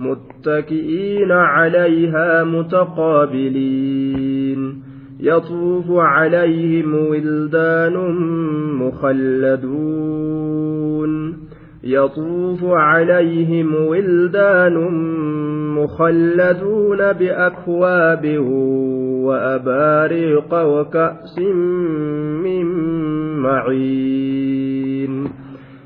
متكئين عليها متقابلين. يطوف عليهم ولدان مخلدون. يطوف عليهم ولدان مخلدون بأكواب وأباريق وكأس من معين.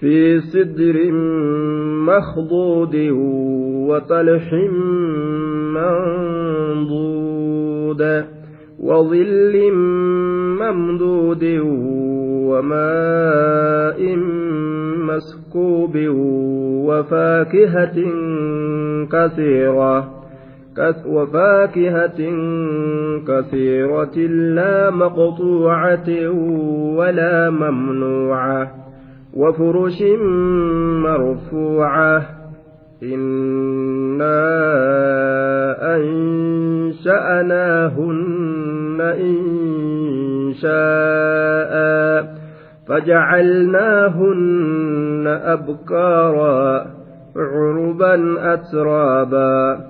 في سدر مخضود وطلح منضود وظل ممدود وماء مسكوب وفاكهة كثيرة وفاكهة كثيرة لا مقطوعة ولا ممنوعة وفرش مرفوعة. إنا أنشأناهن إن شاء فجعلناهن أبكارا عربا أترابا.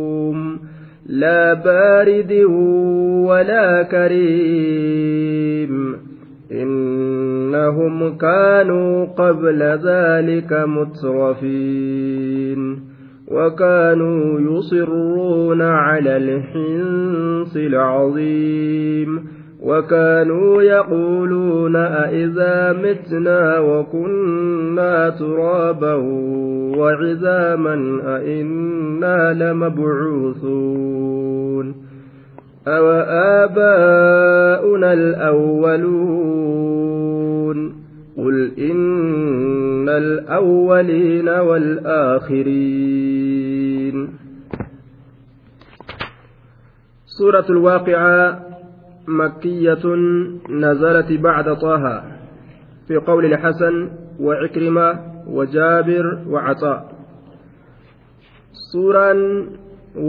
لا بارد ولا كريم. إنهم كانوا قبل ذلك مترفين. وكانوا يصرون على الحنص العظيم. وكانوا يقولون أئذا متنا وكنا ترابا وعظاما أئنا لمبعوثون أوآباؤنا الأولون قل إن الأولين والآخرين سورة الواقعة مكية نزلت بعد طه في قول الحسن وعكرمة وجابر وعطاء suuraan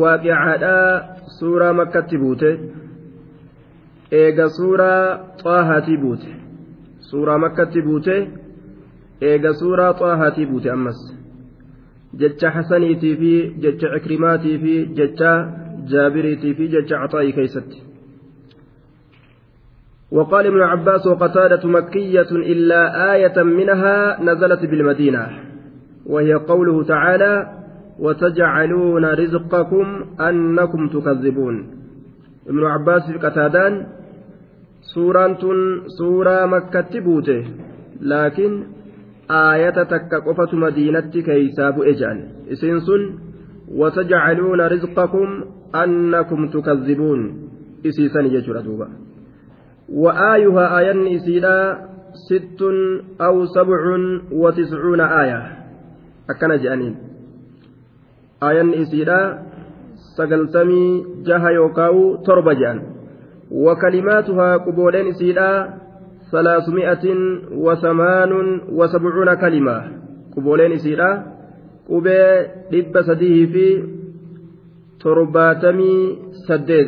waaqicaadhaa suuraa makkatti buute eega suuraa xaahatii buute suuraa makkatti buute eega suuraa xaahatii buute ammas jecha xasaniitii fi jecha cikrimaatii fi jecha jaabiriitii fi jecha caxaa'ii keeysatti وقال ابن عباس وقتادة مكية إلا آية منها نزلت بالمدينة وهي قوله تعالى وتجعلون رزقكم أنكم تكذبون. ابن عباس قتادان سورة سورة مكة بوته لكن آية تكقفة مدينة كيساب إجان. إسنسن وتجعلون رزقكم أنكم تكذبون. إسيسا يجر دوبا. وآيها آية إسيلا ست أو سبع وتسعون آية. أكن جانين. آية إسيلا سقلتمي جها يوكاو ترب جان. وكلماتها قبولين إسيلا ثلاثمائة وثمان وسبعون كلمة. قبولين إسيلا قبي لب سديه في ترباتمي سديد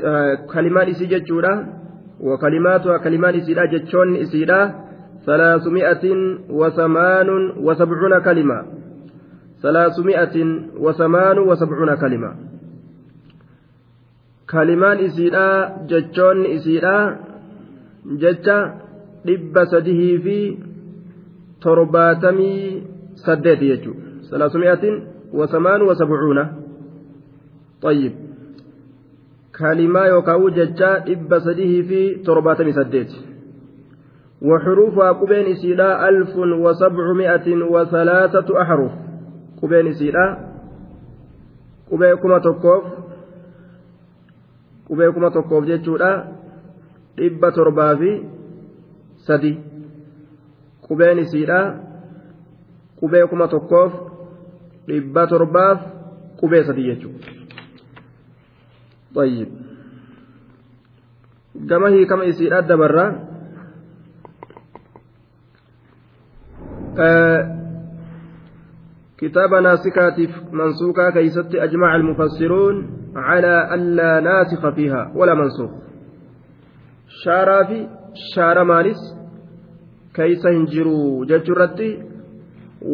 كلمات إسي جتشورا وكلماتها كلمات إسيلا جتشون إسيلا ثلاثمائة وثمان وسبعون كلمة. ثلاثمائة وثمان وسبعون كلمة. كلمان إسيلا جتشون إسيلا جتشا dhibba sadihii fi torbaatamii saddeet jechuudha salaasumi'atiin wasamaanu wasabcuuna طيب. كلمة يوكاو ججا إب سديه في تربات سديت وحروفها قبين إسيلا ألف وسبعمائة وثلاثة أحرف. قبين إسيلا قبيكما تكوف قبيكما تكوف ججولا إب تربا في sadi qubeen isiidha qubee kuma tokkoof dhibba torbaaf qubee sadi jechuudha طيب gama hiikama isiidha dabarra كتاب ناسكاتف منسوكا كيست أجمع المفسرون على ألا ناسخ فيها ولا منسوخ شارا في maalis keeysa hin jiru jechuurratti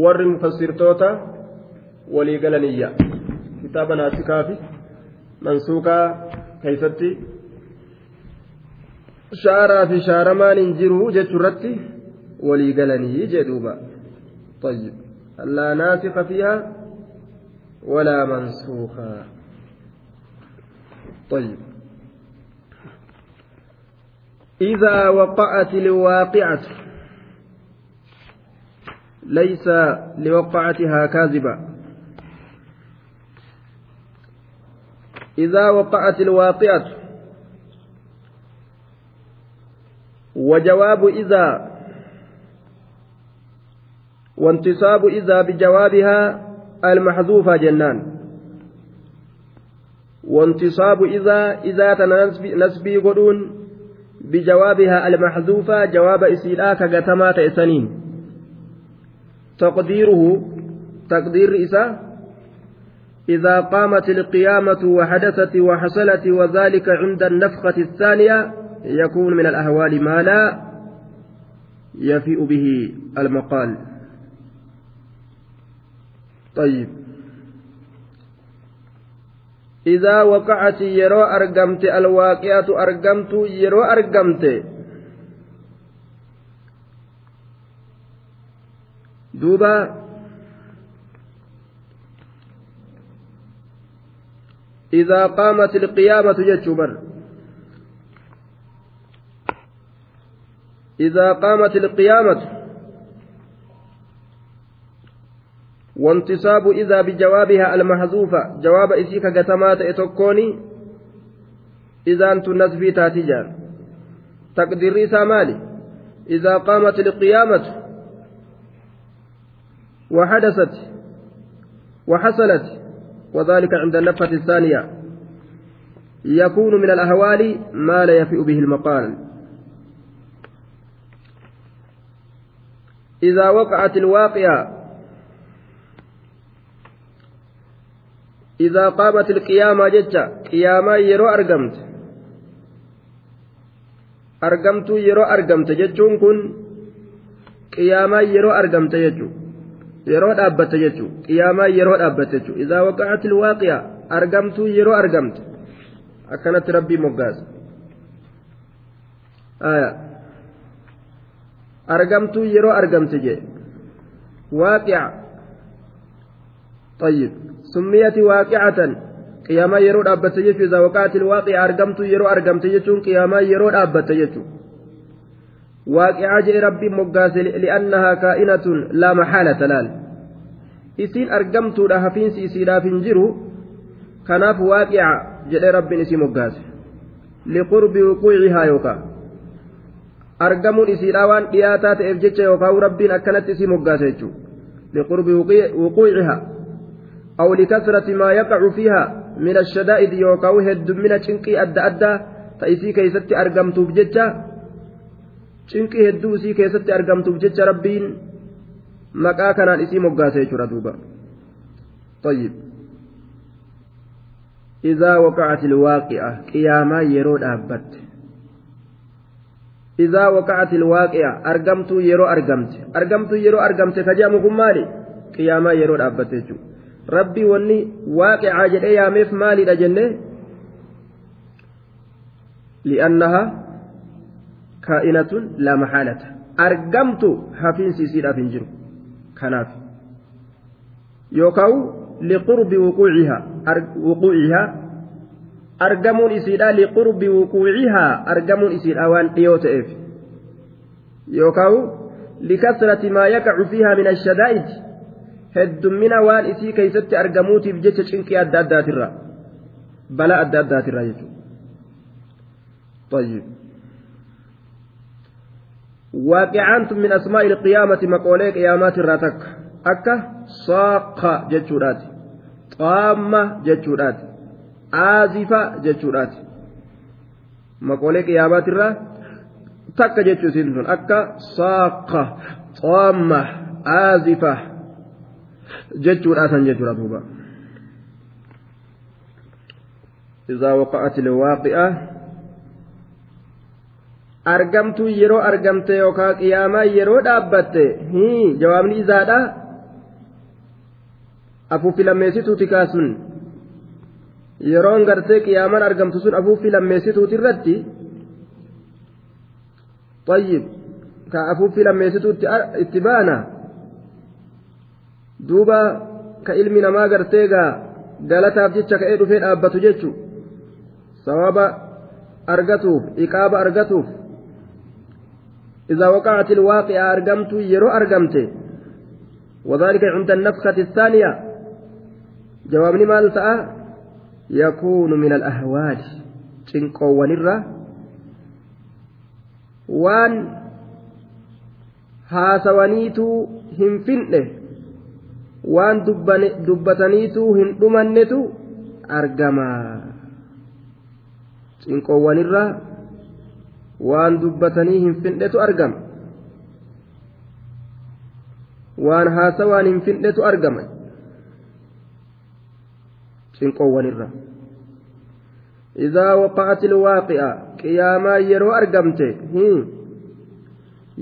warri mufassirtoota walii galaniyya kitaaba naasikaa fi mansuukaa keeysatti shaaraa fi shaaramaan hin jiru jechuurratti walii galanii jedhuuba طيب ناسخ فيها ولا منسوخا طيب إذا وقعت الواقعة ليس لوقعتها كاذبة إذا وقعت الواقعة. وجواب إذا. وانتصاب إذا بجوابها المحذوفة جنان. وانتصاب إذا إذا تنسبي قدون بجوابها المحذوفة جواب إسيلا كقتما تأسنين تقديره تقدير إسا إذا قامت القيامة وحدثت وحصلت وذلك عند النفخة الثانية يكون من الأهوال ما لا يفيء به المقال. طيب. إذا وقعت يرو أرقمت الواقعة أرقمت يرو أرقمت. دوبا إذا قامت القيامة جتشبر إذا قامت القيامة وانتصاب إذا بجوابها المحذوفة جواب إسيك قتمات إتوكوني إذا أنت النسبي تاتجان تقدير مالي. إذا قامت القيامة وحدثت وحصلت وذلك عند النفة الثانية يكون من الأهوال ما لا يفئ به المقال إذا وقعت الواقعة idaa qaamat ilqiyaamaa jecha qiyaamaa yeroo argamte argamtuu yeroo argamte jechuun kun qiyaamaa yeroo argamte jechuudha yeroo dhaabbatte jechuudha qiyaamaa yeroo dhaabbatte jechuudha idaa waqa'at ilwaaqiya argamtuu yeroo argamte akkanatti rabbii moggaasa argamtuu yeroo argamte jee waaqica طيب سميت واقعة قياما يرو دابت يجو إذا وقعت الواقع أرقمت يرو أرقمت يجو قياما يرو دابت يجو واقعة جئ ربي مقاس لأنها كائنة لا محالة لال إسين أرقمت لها فين سيسيرا فنجرو كناف واقعة جئ ربي نسي مقاس لقرب وقوعها يوكا waan dhiyaataa ta'eef jecha yookaan rabbiin akkanatti isii moggaasa jechuudha liqurbi wuquuciha aw likasrati maa yaqacu fiiha min ashadaa'id yookaan heddumina cinqii adda addaa ta isii keessatti argamtuuf jecha cinqii hedduu isii keessatti argamtuuf jecha rabbiin maqaa kanaan isii moggaasa jechuudha duuba. طيب إذا وقعت الواقعة قياما يرود أبت إذا وقعت الواقعة أرقمت يرو أرقمت أرقمت يرو أرقمت كجامكم مالي قياما يرود أبت ربي وني واقعة جدي ياميف مالي لجنة لأنها kaa'inatun laa maxaalata. Argamtu hafiinsi isiidhaaf hin jiru. Kanaaf. Yookaan liqurbi wuquucihaa. Argamuun isiidhaa liqurbi wuquucihaa. Argamuun isiidhaa waan dhiyoo ta'eef. Yookaan likasrati maa yaqacu fiihaa min ashadaa'id heddummina waan isii keessatti argamuutiif jecha cinqii adda addaatirra balaa adda addaatirra jechuudha. طيب واقعان من أسماء القيامة مقولة قيامات الراتك أكا صاقة جتشورات طامة جتشورات maqoolee qiyaamaatirraa takka jechuu isiin sun akka saaqa xoomma aazifa jechuudhaasan jechuudha duuba إذا وقعت الواقعة argamtuu yeroo argamte yookaan qiyaamaa yeroo dhaabbatte jawaabni isaadha afuuffii lammeessituuti kaasun yeroon gartee qiyaamaan argamtu sun afuuffii lammeessituuti irratti. Tayyib ka afuuffii lammeessituutti itti baana. Duuba ka ilmi namaa gartee gaa galataaf jecha ka'ee dhufee dhaabbatu jechuudha sababa argatuuf iqaaba argatuuf. إذا وقعت الواقعة أرقمت يرو أرقمت وذلك عند النفخة الثانية. جوابني مال يكون من الأهوال تنقوان الرّ waan haasawaniitu hin finne waan dubbataniitu hin dhumannetu argama cinqoowwanirra waan dubbatanii hin findhetu argama. Waan haasawaan hin findhetu argama. Cinqoowwanirra idaa waqa'at ilwaaqi'a qiyaamaa yeroo argamte hmm.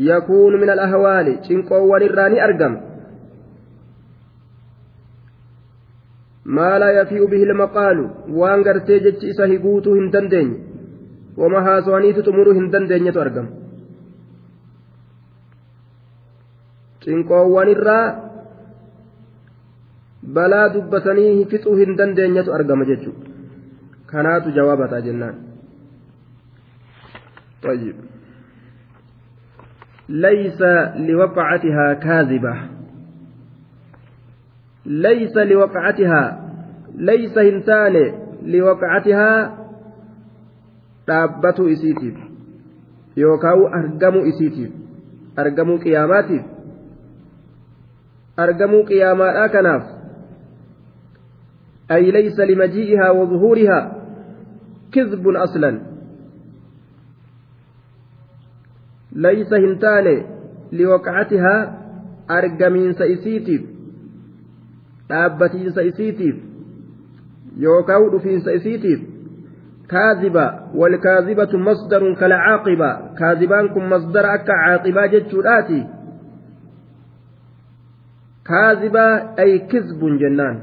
yakuun min alahwaali cinqoowwanirraa ni argama. Maa laa yafii'u bihi ilmaqaalu waan gartee jechi isa higuutuu hin dandeenye. وما هاسوانيت تمر هندندين يتأرقم تنقوان الرا بلا دبتنيه فتو هندندين يتأرقم جتشو kanaatu jawaabata jennaan طيب. ليس لوقعتها كاذبة. ليس لوقعتها. ليس هنتان لوقعتها dhaabbatu isiitiif yookaan argamuu isiitiif argamuu qiyaamaatiif argamuu qiyaamaadhaa kanaaf ay laysa limaji'ihaa wa zuhuurihaa كذب أصلا ليس هنتان لوقعتها أرقمين سيسيتيف dhaabbatiin isa isiitiif yookaan dhufiinsa isiitiif kaazibaan kun masdara akka caaqibaa jechuudhaati kaazibaa ay kizbun jennaan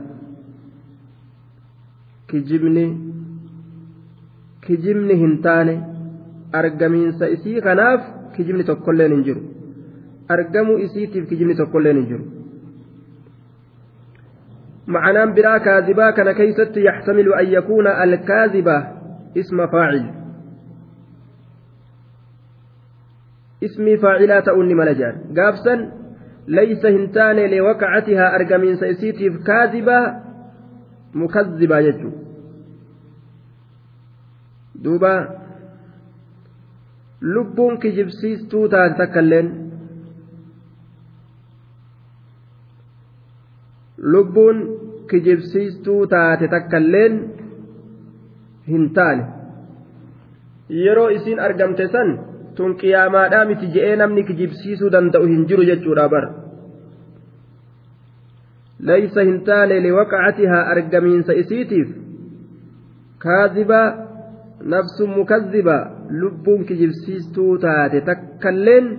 kijibni kijibni hin taane argamiinsa isii kanaaf kijibni tokkolleen hin jiru argamuu isiitiif kijibni tokkolleen hin jiru معنى برا كاذبا كان كيست يحتمل أن يكون الكاذبة اسم فاعل اسم فاعلات أني ملجان قابسا ليس هنتان لوقعتها أرقمين سيسيتيف كاذبة مكذبة يجو دوبا lubbuun kijibsiistuu taate takka illeen lubbuun kijibsiistuu taate takka illeen hin taane yeroo isiin argamte san tun qiyaamaadhaa miti je'ee namni kijibsiisuu danda'u hin jiru jechuudha bar laysa hin taane liwaqacatihaa argamiinsa isiitiif kaadibaa nafsun mukaddiba lubbuun kijibsiistuu taate takkalleen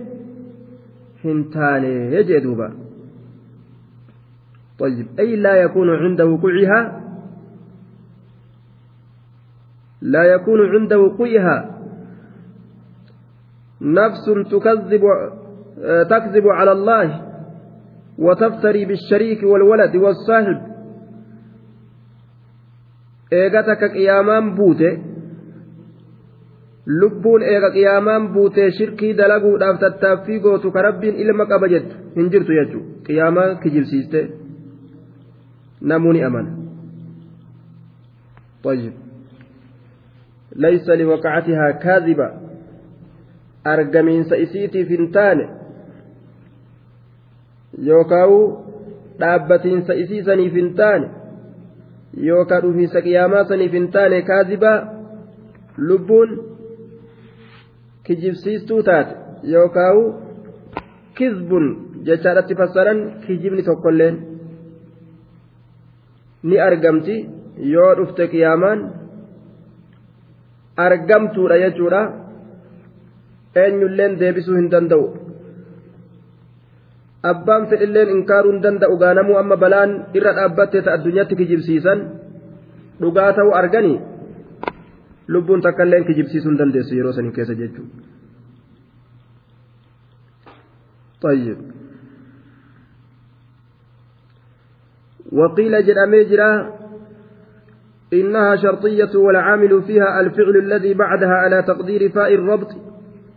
hin taane jee duuba طيب أي لا يكون عند وقوعها لا يكون عند وقوعها نفس تكذب تكذب على الله وتفتري بالشريك والولد والصاحب qiyaamaan buute lubbuun eega qiyaamaan buutee shirkii dalaguudhaaf tattaaffii gootu ka rabbiin ilma qaba jettu hin jirtu jechuudha qiyaamaa kijibsiiste namuuni amana. طيب ليس لوقعتها كاذبة أرجمين سئسيتي فنتان يوكاو taane yookaan dhufiinsa qiyaamaa saniif hin taane kaazibaa lubbuun kijibsiistuu taate yookaan kizbun jechaadhatti fassaran kijibni tokkolleen ni argamti yoo dhufte qiyaamaan argamtuudha jechuudha. Eenyulleen deebisuu hin danda'u. Abbaan fedhilleen inkaaruu hin danda'u gaanamuu amma balaan irra dhaabbattee ta addunyaatti kijibsiisan. Dhugaa ta'uu arganii? Lubbuun takka takkaileen kijibsiisuu hin dandeessu yeroo sanii keessa jechuudha. waqiila jedhamee jiraa إنها شرطية والعامل فيها الفعل الذي بعدها على تقدير فاء الربط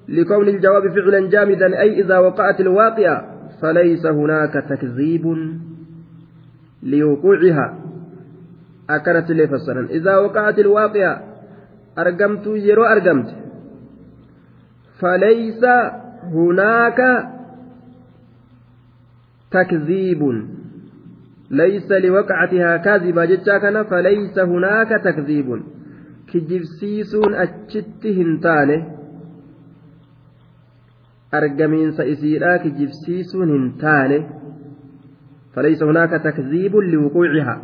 لكون الجواب فعلا جامدا أي إذا وقعت الواقعة فليس هناك تكذيب لوقوعها. أكنت لي فسرا إذا وقعت الواقعة أرقمت يرو أرقمت فليس هناك تكذيب. ليس لوقعتها كاذبة جتاكنا فليس هناك تكذيب. كجبسيسون أتشت هنتانه. أرقمين إسيرا كجبسيسون هنتانه. فليس هناك تكذيب لوقوعها.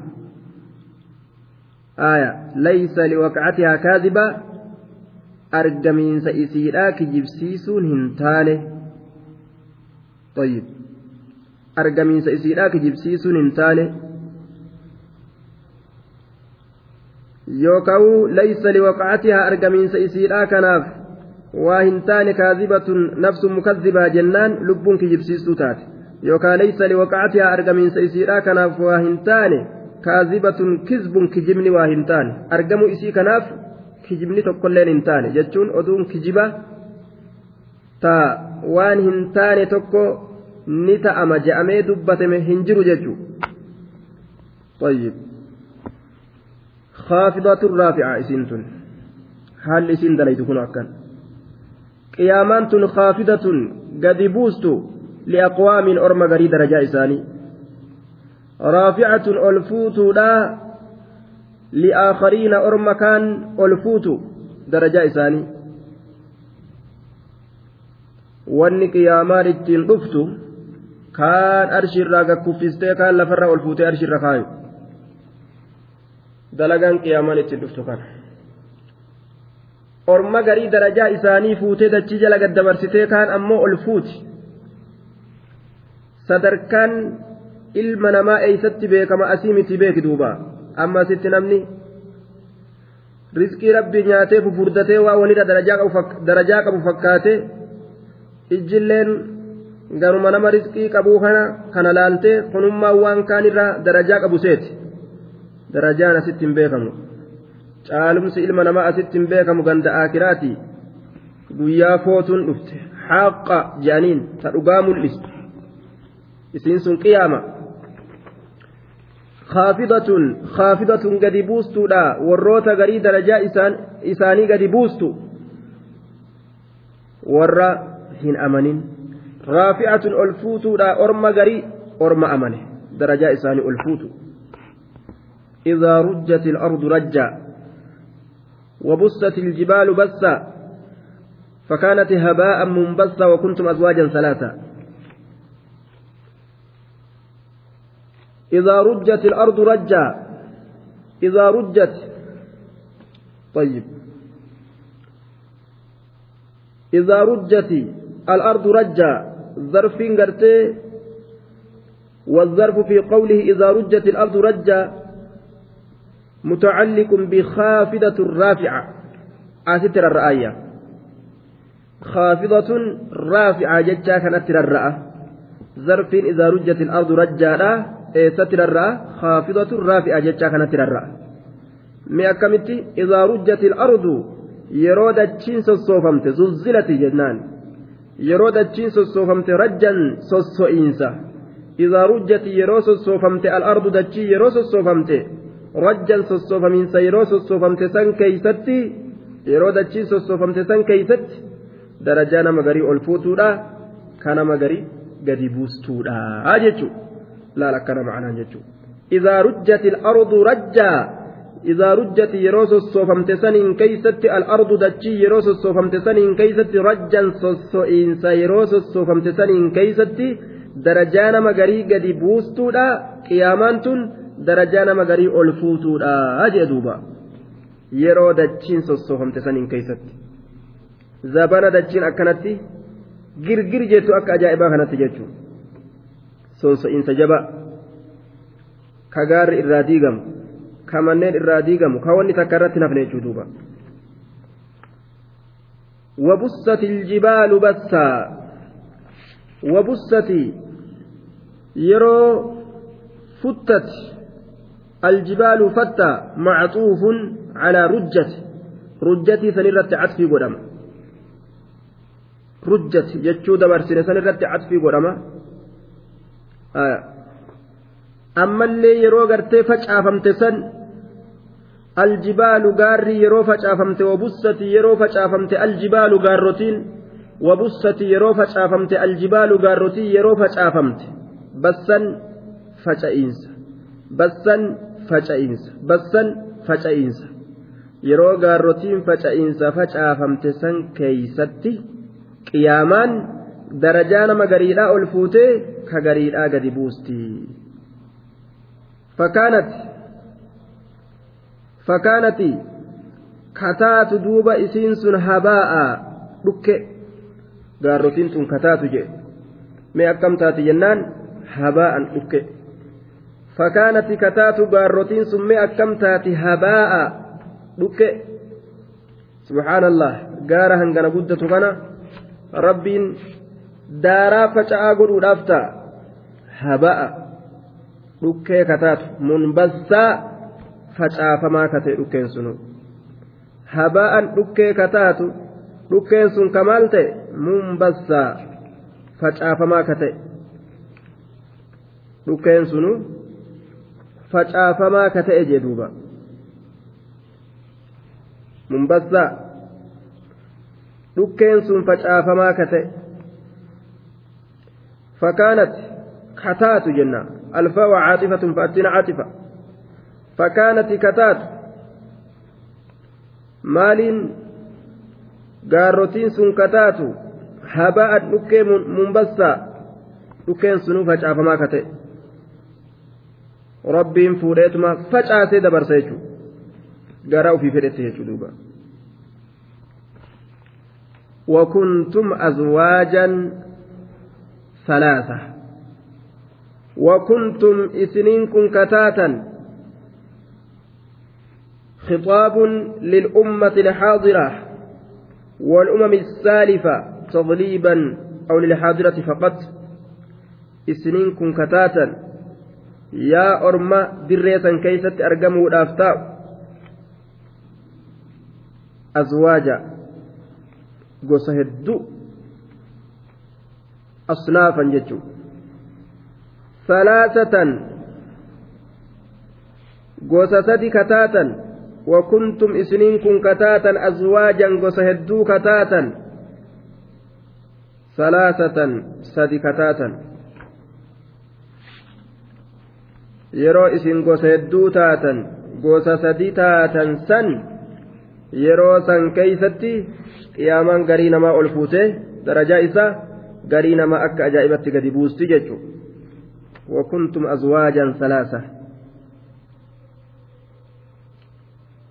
آية. ليس لوقعتها كاذبة. أرقمين إسيرا كجبسيسون هنتانه. طيب. Argamiinsa isiidhaa kijibsiisuun hin taane yookaan laysa liwaqacatihaa argamiinsa isiidhaa kanaaf waa hin taane kaazibatun nafsun mukazibaa jennaan lubbuun kijibsiistuu taate yookaan laysa liwaqacatihaa argamiinsa isiidhaa kanaaf waa hin taane kaazibatun kizbun kijibni waa hin taane argamuu isii kanaaf kijibni tokkolleen hin taane jechuun oduun kijiba taa waan hin taane tokko ni ta'ama je'amee dubbatame hin jiru jechuudha. خافضة رافعة إسنتن هل إسن دليت كن أكن قيامان خافضة قد بوست لأقوام أرم غري درجة إساني رافعة ألفوت لا لآخرين أرم كان ألفوت درجة إساني qiyaamaan ittiin dhuftu kaan arshiirraa gakkuffistee kaan lafarra ol fuutee arshiirra kaayu dalagaan qiyaamaan itti dhuftu kana orma garii darajaa isaanii fuutee dachii jala gaddabarsitee kaan ammoo ol fuuti sadarkaan ilma namaa eeysatti beekama asii miti beeki duuba amma namni riskii rabbii nyaatee fufurdatee waa walirra darajaa qabu fakkaate ijjilleen garuma nama riskii qabuu kana kana laaltee kunummaa waan kaanirraa darajaa qabu seeti darajaan asitti hin beekamu caalumsi ilma namaa asitti hin beekamu ganda akiraati guyyaa footuun dhufte haaqa je'aniin ta dhugaa mul'istu isiin sun qiyaama khaafidatun khaafidatun gadi buustuudha warroota garii darajaa isaanii gadi buustu warra hin amanin raafi'atun ol fuutuudha orma garii orma amane darajaa isaanii ol fuutu إذا رجت الأرض رجا وبست الجبال بسا فكانت هباء منبثا وكنتم أزواجا ثلاثة إذا رجت الأرض رجا إذا رجت طيب. إذا رجت الأرض رجا ظرف قرتي والظرف في قوله إذا رجت الأرض رجا متعلق بخافضة الرافعة أستر الرأية. خافضة رافعة جتشا كانت الرأى. ظرف إذا رجت الأرض رجا ستر الرأى. خافضة رافعة جتشا كانت الرأى. ما كمت إذا رجت الأرض يرود الشين صوفمت زلزلت جنان. يرود الشين صوفمت رجا صوصوئنسا إذا رجت يرو صوفمت الأرض دتشي يرو صوفمت rajjan sossoofamiinsa yeroo sossoofamte san keeysatti yeroo dachiin sossoofamte san keeysatti darajaa nama garii ol fuutuudha ka nama garii gadi buustuudha jechuu laal akkana ma'anaan jechuu idaa rujjati al-ardu rajjaa saniin keeysatti al-ardu dachii yeroo sossoofamte saniin keeysatti rajjan sosso'iinsa yeroo sossoofamte saniin keeysatti darajaa nama garii gadi buustuudha qiyaamaan tun darajaa nama garii ol fuutuudha jee duuba yeroo dachiin sossoofamte saniin keessatti zabana dachiin akkanatti girgir jettu akka ajaa'ibaa kanatti jechuun sonso'iinsa jaba ka gaarri irraa diigamu ka manneen irraa diigamu ka wanni takka irratti nafne jechuu duuba. وبست الجبال بثا وبست. يرو فتت. الجبال فتى معطوف على رجة رجتي سنرت عطفي قدام رجت جتشو دبرسين سنرت عطفي قدام آه. أما اللي يرو قرتي فجأة aljibaalu gaarri yeroo facaafamte wabussati yeroo facaafamte aljibaalu gaarrotiin wabussati yeroo facaafamte aljibaalu gaarrotii yeroo facaafamte. Bassan faca'iinsa. Bassan faca'iinsa. Bassan faca'iinsa. Yeroo gaarrotiin faca'iinsa facaafamte san keeysatti qiyaamaan darajaa nama gariidhaa ol fuutee ka gariidhaa gadi buustii fakkaanatti kataatu duuba isiin sun habaa'a dhukke gaarrotiin tun kataatu jedhe mee akkam taati jennaan habaa'an dhukke fakkaanati kataatu gaarrotiin sun mee akkam taati habaa'a dhukke subhaanallah gaara hangana guddatu kana rabbiin daaraa faca'aa godhuudhaaf ta'a habaa'a dhukkee kataatu munbassaa facaafamaa katee dhukkeen sunu habaa'an dhukkee kataatu dhukkeen sun kamaal ta'e munbassaa facaafamaa kate dhukkeen sunu facaafamaa ka ta'e jee duuba munbassaa dhukkeen sun facaafamaa ka ta'e فكانت كتات جنة الفاء عاطفة فأتينا عاطفة فكانت كتات مال sun kataatu haba'an dhukkee munbassaa dhukkeen sunuu facaafamaa ka ta'e rabbiin fuudheetuma facaasee dabarsa jechuudha garaa ofii fedhette jechuudha duuba. وكنتم أزواجا ثلاثة وكنتم إسنينكم كتاتا خطاب للأمة الحاضرة والأمم السالفة تضليبا أو للحاضرة فقط. إسنينكم كتاتا. يا أرمى دريسا كيست أرقموا الأفتاء؟ أزواجا. gosa hedduu asnaafan jechuun salaasatan gosa isiniin kun kataatan azwaajan gosa hedduu kataatan salaasatan sadi kataatan yeroo isin gosa hedduu taatan gosa sadi taatan san yeroo san keeysatti qiyaamaan garii namaa ol fuutee darajaa isaa garii namaa akka ajaa'ibatti gadi buusti jechuudha wakuntum azwaajan salaasa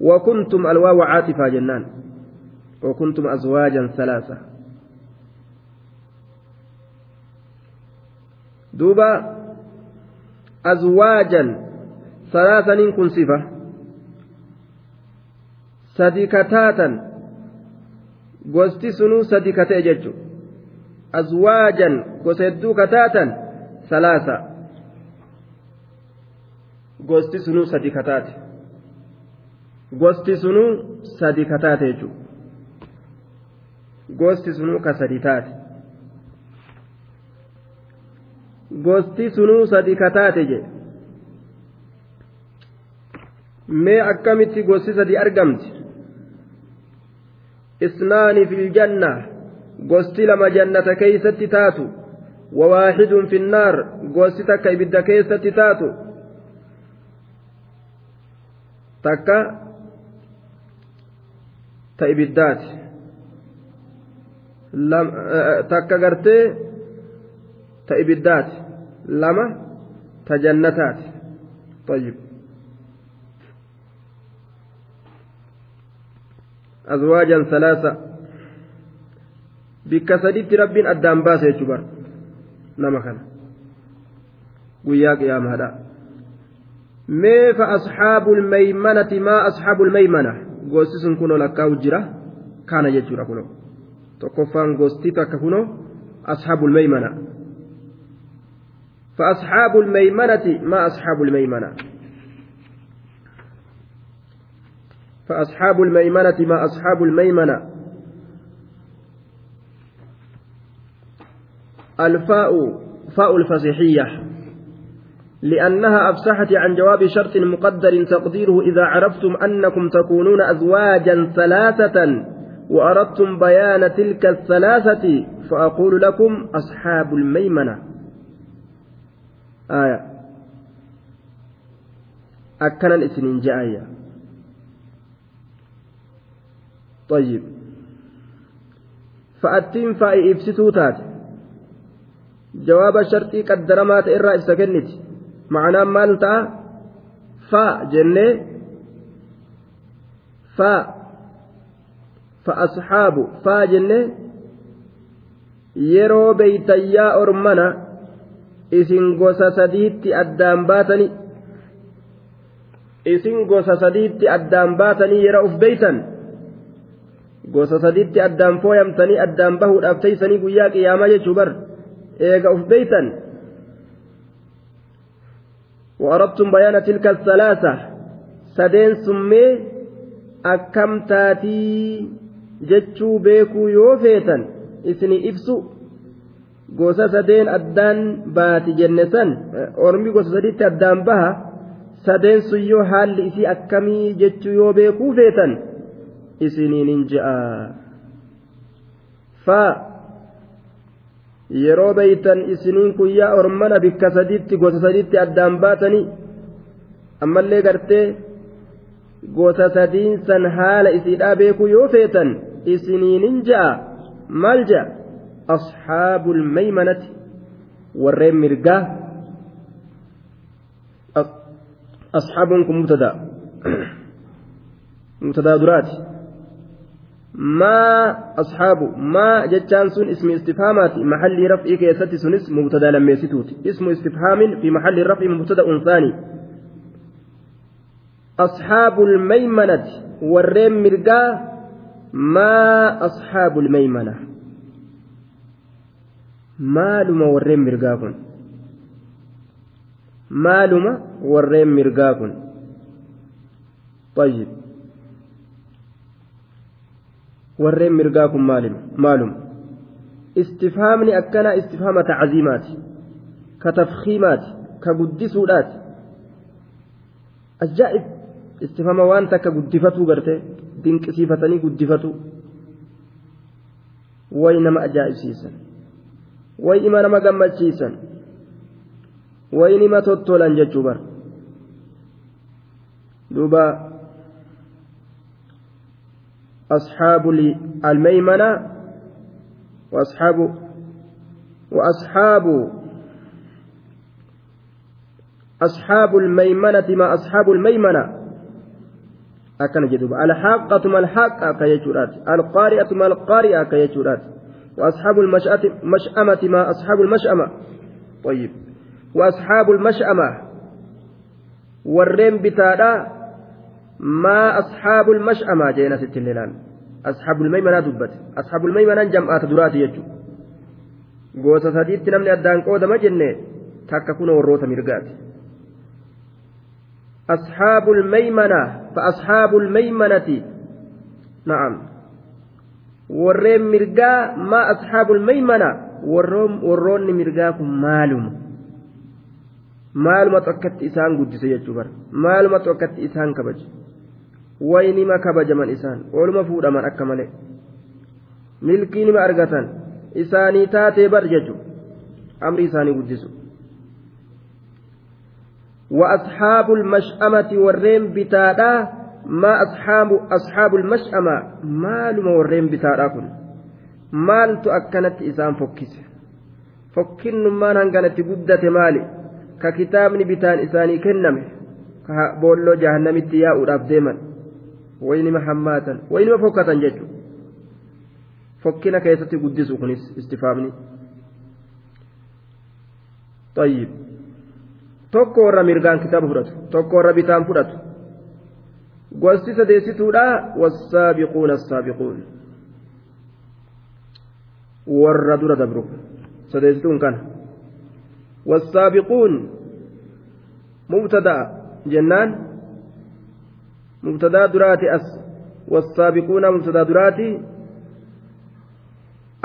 وكنتم الواو عاطفة جنان وكنتم أزواجا ثلاثة دوبا sunuu sadi katee jechuudha azwaajan gosa hedduu kataatan salaasa gosti sunuu sadi kataate gosti sunuu sadi kataate jechuudha gosti sunuu ka sadi taate gosti sunuu sadi kataate je mee akkamitti gosti sadi argamti isnaani fi iljanna gosti lama jannata keeysatti taatu wawaaxidun fi nnaar gosti takka ibidda keessatti taatu takka ta ibiddaati takka gartee ta ibiddaati lama ta jannataati طيب. أزواجا ثلاثة. بك سديت رب أدام باس يجبر نما كان. وياك يا مهدا. ما فأصحاب الميمنة؟ ما أصحاب الميمنة؟ غوسس كنو لكاو جرا كان يجرا كنو تكفان غوستي تكفنو أصحاب الميمنة فأصحاب الميمنة ما أصحاب الميمنة فأصحاب الميمنة ما أصحاب الميمنة الفاء فاء الفصيحية لأنها أفسحت عن جواب شرط مقدر تقديره إذا عرفتم أنكم تكونون أزواجا ثلاثة وأردتم بيان تلك الثلاثة فأقول لكم أصحاب الميمنة. آية. أكن الإسنين جاية طيب. فأتين فأي إبسطو تات. جواب الشرطي قدرمات إرى معناه مالتا فا جنة فا فأصحاب فا جنة yeroo beeytayyaa ormana isin gosa sadiitti addaan baatanii isin gosa sadiitti addaan baatanii yeroo uf beeytan gosa sadiitti addaan fooyamtanii addaan bahuudhaaf teeysanii guyyaa qiyaamaa jechuu bar eega uf beeytan وأردتم بيان تلك الثلاثة سدين سمي أكم تاتي جتشو بيكو يوفيتا إسني إبسو gosa sadeen addaan baati jenne san ormi gosa sadiitti addaan baha sadeen sun yoo haalli isii akkamii jechuu yoo beekuu feetan isiniinin je'a fa yeroo beeytan isiniin kun yaa ormana bikka sadiitti gosa sadiitti addaan baatanii ammallee gartee gosa sadiin san haala isiidhaa beekuu yoo feetan isiniinin je'a maal je'a asxaabul maymanati warreen mirgaa asxaabuun kun mubtadaa duraati ما أصحاب ما جتان سن اسم استفهامات محل رفع كيست سنس مبتدأ لم يستوت. اسم استفهام في محل رفع مبتدأ ثاني. أصحاب الميمنة والريم مرقا ما أصحاب الميمنة. maaluma warreen mirgaa kun maaluma warreen mirgaa kun طيب. Warreen mirgaa kun maalum? Istifhaamni akkana istifhaama tacziimaati ka tafkiimaati ka guddisuudhaati. Ajaa'ib istifhaama waan takka guddifatuu garte dinqisiifatanii guddifatu way nama ajaa'ibsiisan. Way ima nama gammachiisan. Way nima tottolan jechuu bar duuba أصحاب الميمنة وأصحاب وأصحاب أصحاب الميمنة ما أصحاب الميمنة. أكن جدوب. الحاقة ما الحاقة كيجورات. القارئة ما القارئة كيجورات. وأصحاب المشأمة ما أصحاب المشأمة. طيب. وأصحاب المشأمة. والرين بتادا ما أصحاب المشأمة جينا ست الليلان أصحاب الميمنة دبت أصحاب الميمنة جمعات درات يجو sadiitti namni addaan qoodama jenne takka kun warroota mirgaati أصحاب الميمنة فأصحاب الميمنة نعم mirgaa maa asxaabul maymana warroonni mirgaa kun maaluma maalumatu akkatti isaan guddise jechuu bara maalumatu akkatti isaan kabaje waynima kabajaman isaan ooluma fuudhaman akka malee milkiinima argatan isaanii taatee bar jechu amri isaanii guddisu وأصحاب المشأمة والرين بتادا ما أصحاب أصحاب المشأمة مال والرين بتادا كن مال تؤكنت إسان فكس فكن ما ننقنت قدة مالي ككتابني بتان إساني كنمه بولو جهنمت يا أولاب ديما waynima hammaatan waynima fokkatan jechuudha fokkina keessatti guddisu kunis istifaamni طيب tokko warra mirgaan kitaaba fudhatu tokko warra bitaan fudhatu gosti sadeessituudha wassaabiquuna assaabiquun warra dura dabru sadeessituun kana wassaabiquun mubtadaa jennaan مبتدا دراتي أس والسابقون مبتدا دراتي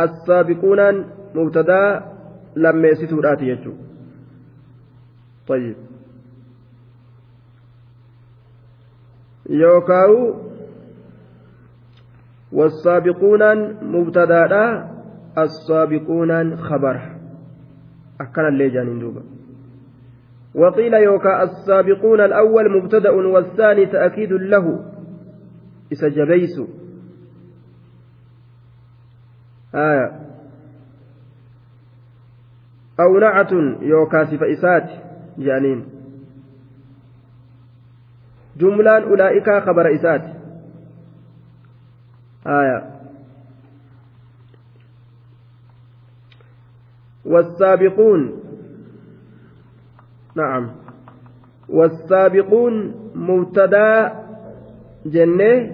السابقون مبتدا لما يسيتوا دراتي يجو طيب يوكاو والسابقون مبتدا السابقون خبر أكن اللي دوبا وقيل يوكا السابقون الأول مبتدأ والثاني تأكيد له. إسجبيس آية. أو نعة يوكا سفئسات جانين. جملان أولئك خبر إسات. آية. والسابقون نعم. والسابقون مبتدا جنة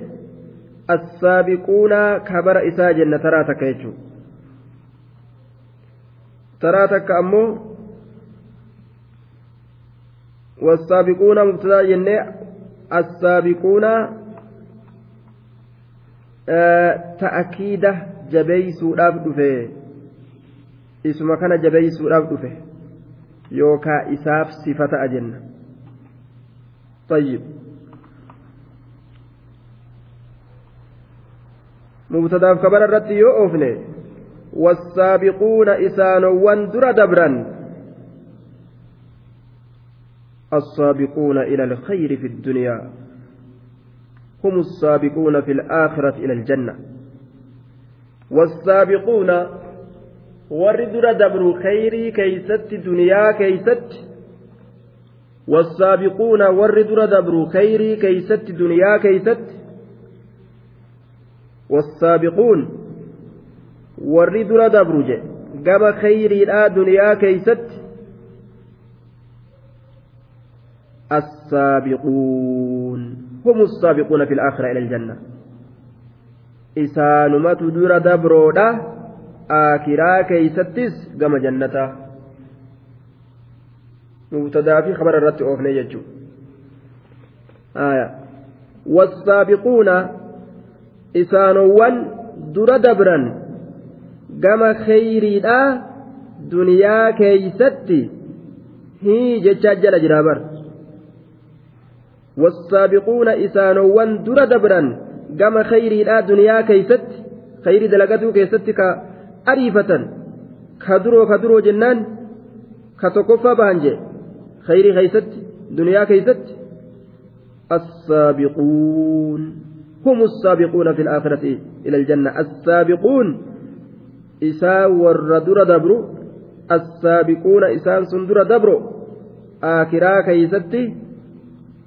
السابقون كبر إساء جنة ترى تكيتشو ترى تك أمو. والسابقون مبتدا جنة السابقون آه تأكيده jabeeysuudhaaf dhufe isuma kana jabeeysuudhaaf dhufe yookaa isaaf sifata ajenna. طيب مبتداف كبر الرد يؤفن والسابقون إسانوان در دبرا السابقون إلى الخير في الدنيا هم السابقون في الآخرة إلى الجنة والسابقون warri dura dabru khayrii keeysatti duniyaa keeysatti والسابقون ور در دبروا خيري كيست دنيا كيست والسابقون warri dura dabru je gama khayriidhaa duniyaa keeysatti السابقون هم السابقون في الآخرة إلى الجنة إسانمة در دبرودا آكرا كيستس كما جنة مبتدأ في خبر الرت أوفني يجو آية. والسابقون إسانوان در دبرا gama kheyriidha duniyaa keeysatti hii jechaa jala jira bar والسابقون إسانوان در دبرا كما خير لا دنيا كيست خير دلقته كيست كأريفة كدرو كدرو جنان كتكفى بانجي خير كيست دنيا كيست السابقون هم السابقون في الآخرة إلى الجنة السابقون dura dabru assaabiquuna isaan sun dura dabro aakiraa keeysatti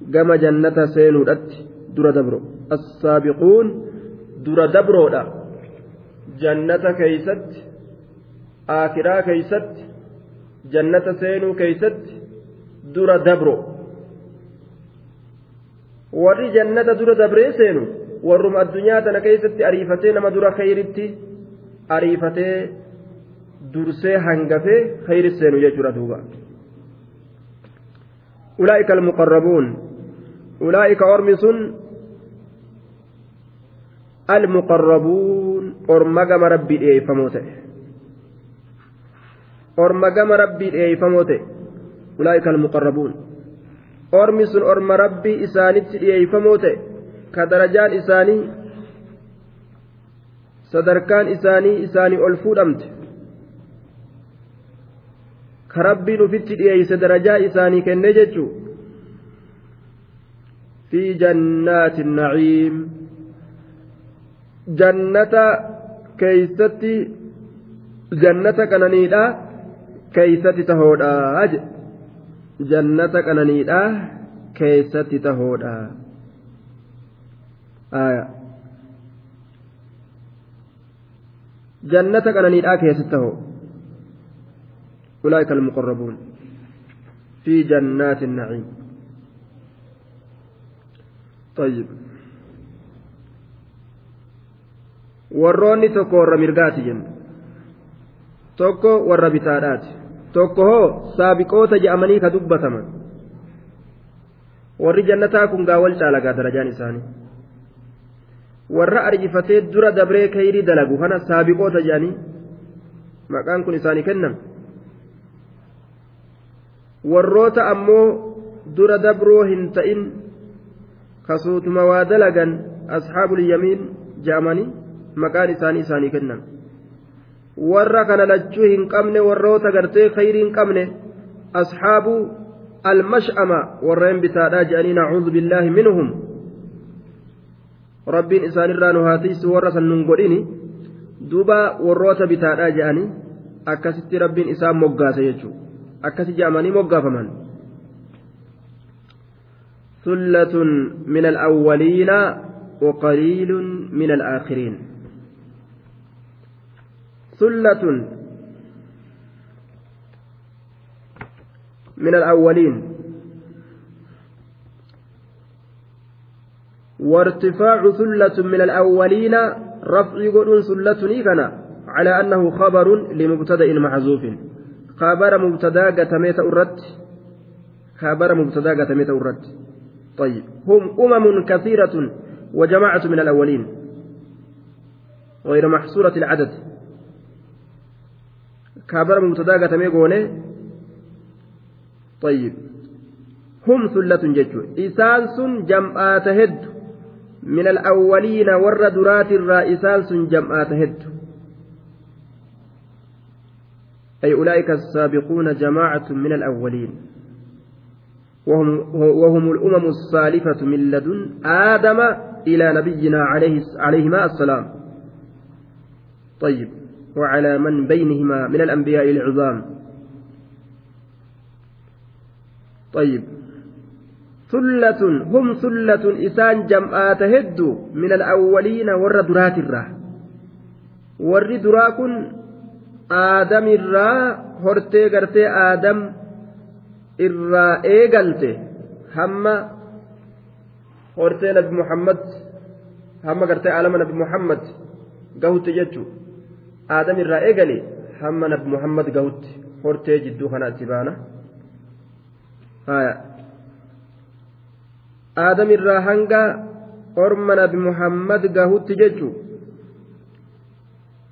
gama jannata seenuudhatti dura dabro assaabiquun dura dabroodha jannata keeysatti aakiraa keeysatti jannata seenuu keeysatti dura dabro. Warri jannata dura dabree seenu warruma addunyaa tana keeysatti ariifatee nama dura kheyritti ariifatee dursee hangafee khayri seenu jechuudha duuba. Ulaa'ika almuqarrabuun ulaa'ika ormi sun المقربون أرما قام ربي إيه فموت أرما قام ربي إيه فموت أولئك المقربون. أرمي سن أرما ربي إسانت إيه فموت كدرجان إساني sadarkaan isaanii isaanii ol fuudhamte ka rabbiin ufitti dhiyeeyse darajaa isaanii kenne jechuu fi jannaati naciim jannata keeysatti jannata qananiidha keeysatti tahoodha jannata qananiidha keeysatti tahoodha jannata qananiidhaa keessatti ta'u أولئك المقربون في جنات النعيم طيب warroonni tokko warra mirgaati jenna tokko warra bitaadhaati tokko hoo saabiqoota je'amanii ka dubbataman warri jannataa kun gaawal caalagaa darajaan isaanii warra arjifatee dura dabree kayrii dalagu kana saabiqoota jedhanii maqaan kun isaanii kenname warroota ammoo dura dabroo hin ta'in kasuutuma waa dalagan asxaabul yamiin jedhamanii maqaan isaanii isaanii kenname warra kana lachuu hin qabne warroota gartee kayrii hin qabne asxaabu almash'ama warreen bitaadhaa jedhanii nacuudhu billaahi minhum rabbiin isaanirraa nu haatiisu warra san nun godhini duuba warroota bitaadhaa je'anii akkasitti rabbiin isaan moggaase jechuudha akkasi je'amanii moggaafaman. ثلة من الأولين وقليل من الآخرين ثلة من الأولين. وارتفاع ثلة من الأولين رفع قدون ثلة كان على أنه خبر لمبتدأ محذوف خبر مبتدأ قتميت أرد خبر مبتدأ قتميت أرد طيب هم أمم كثيرة وجماعة من الأولين. غير محصورة العدد. خبر مبتدأ قتميت طيب. هم ثلة ججو. إسانس جمعات هد. من الأولين ور درات الرائسان سن جمعات هد. أي أولئك السابقون جماعة من الأولين. وهم, وهم الأمم السالفة من لدن آدم إلى نبينا عليه عليهما السلام. طيب. وعلى من بينهما من الأنبياء العظام. طيب. ثلة هم ثلة إسان جمعة تهد من الأولين ور درات الره ور دراكن آدم الرا هرتي غرتي آدم الرا إيغلتي. هم هرتي نبي محمد هم غرتي عالم نبي محمد قهوتي جتو aadam irraa eegale hamma nabi muhammad gahutti hortee jidduu kana itti baana. Aadam irraa hanga orma nabi muhammad gahutti jechuu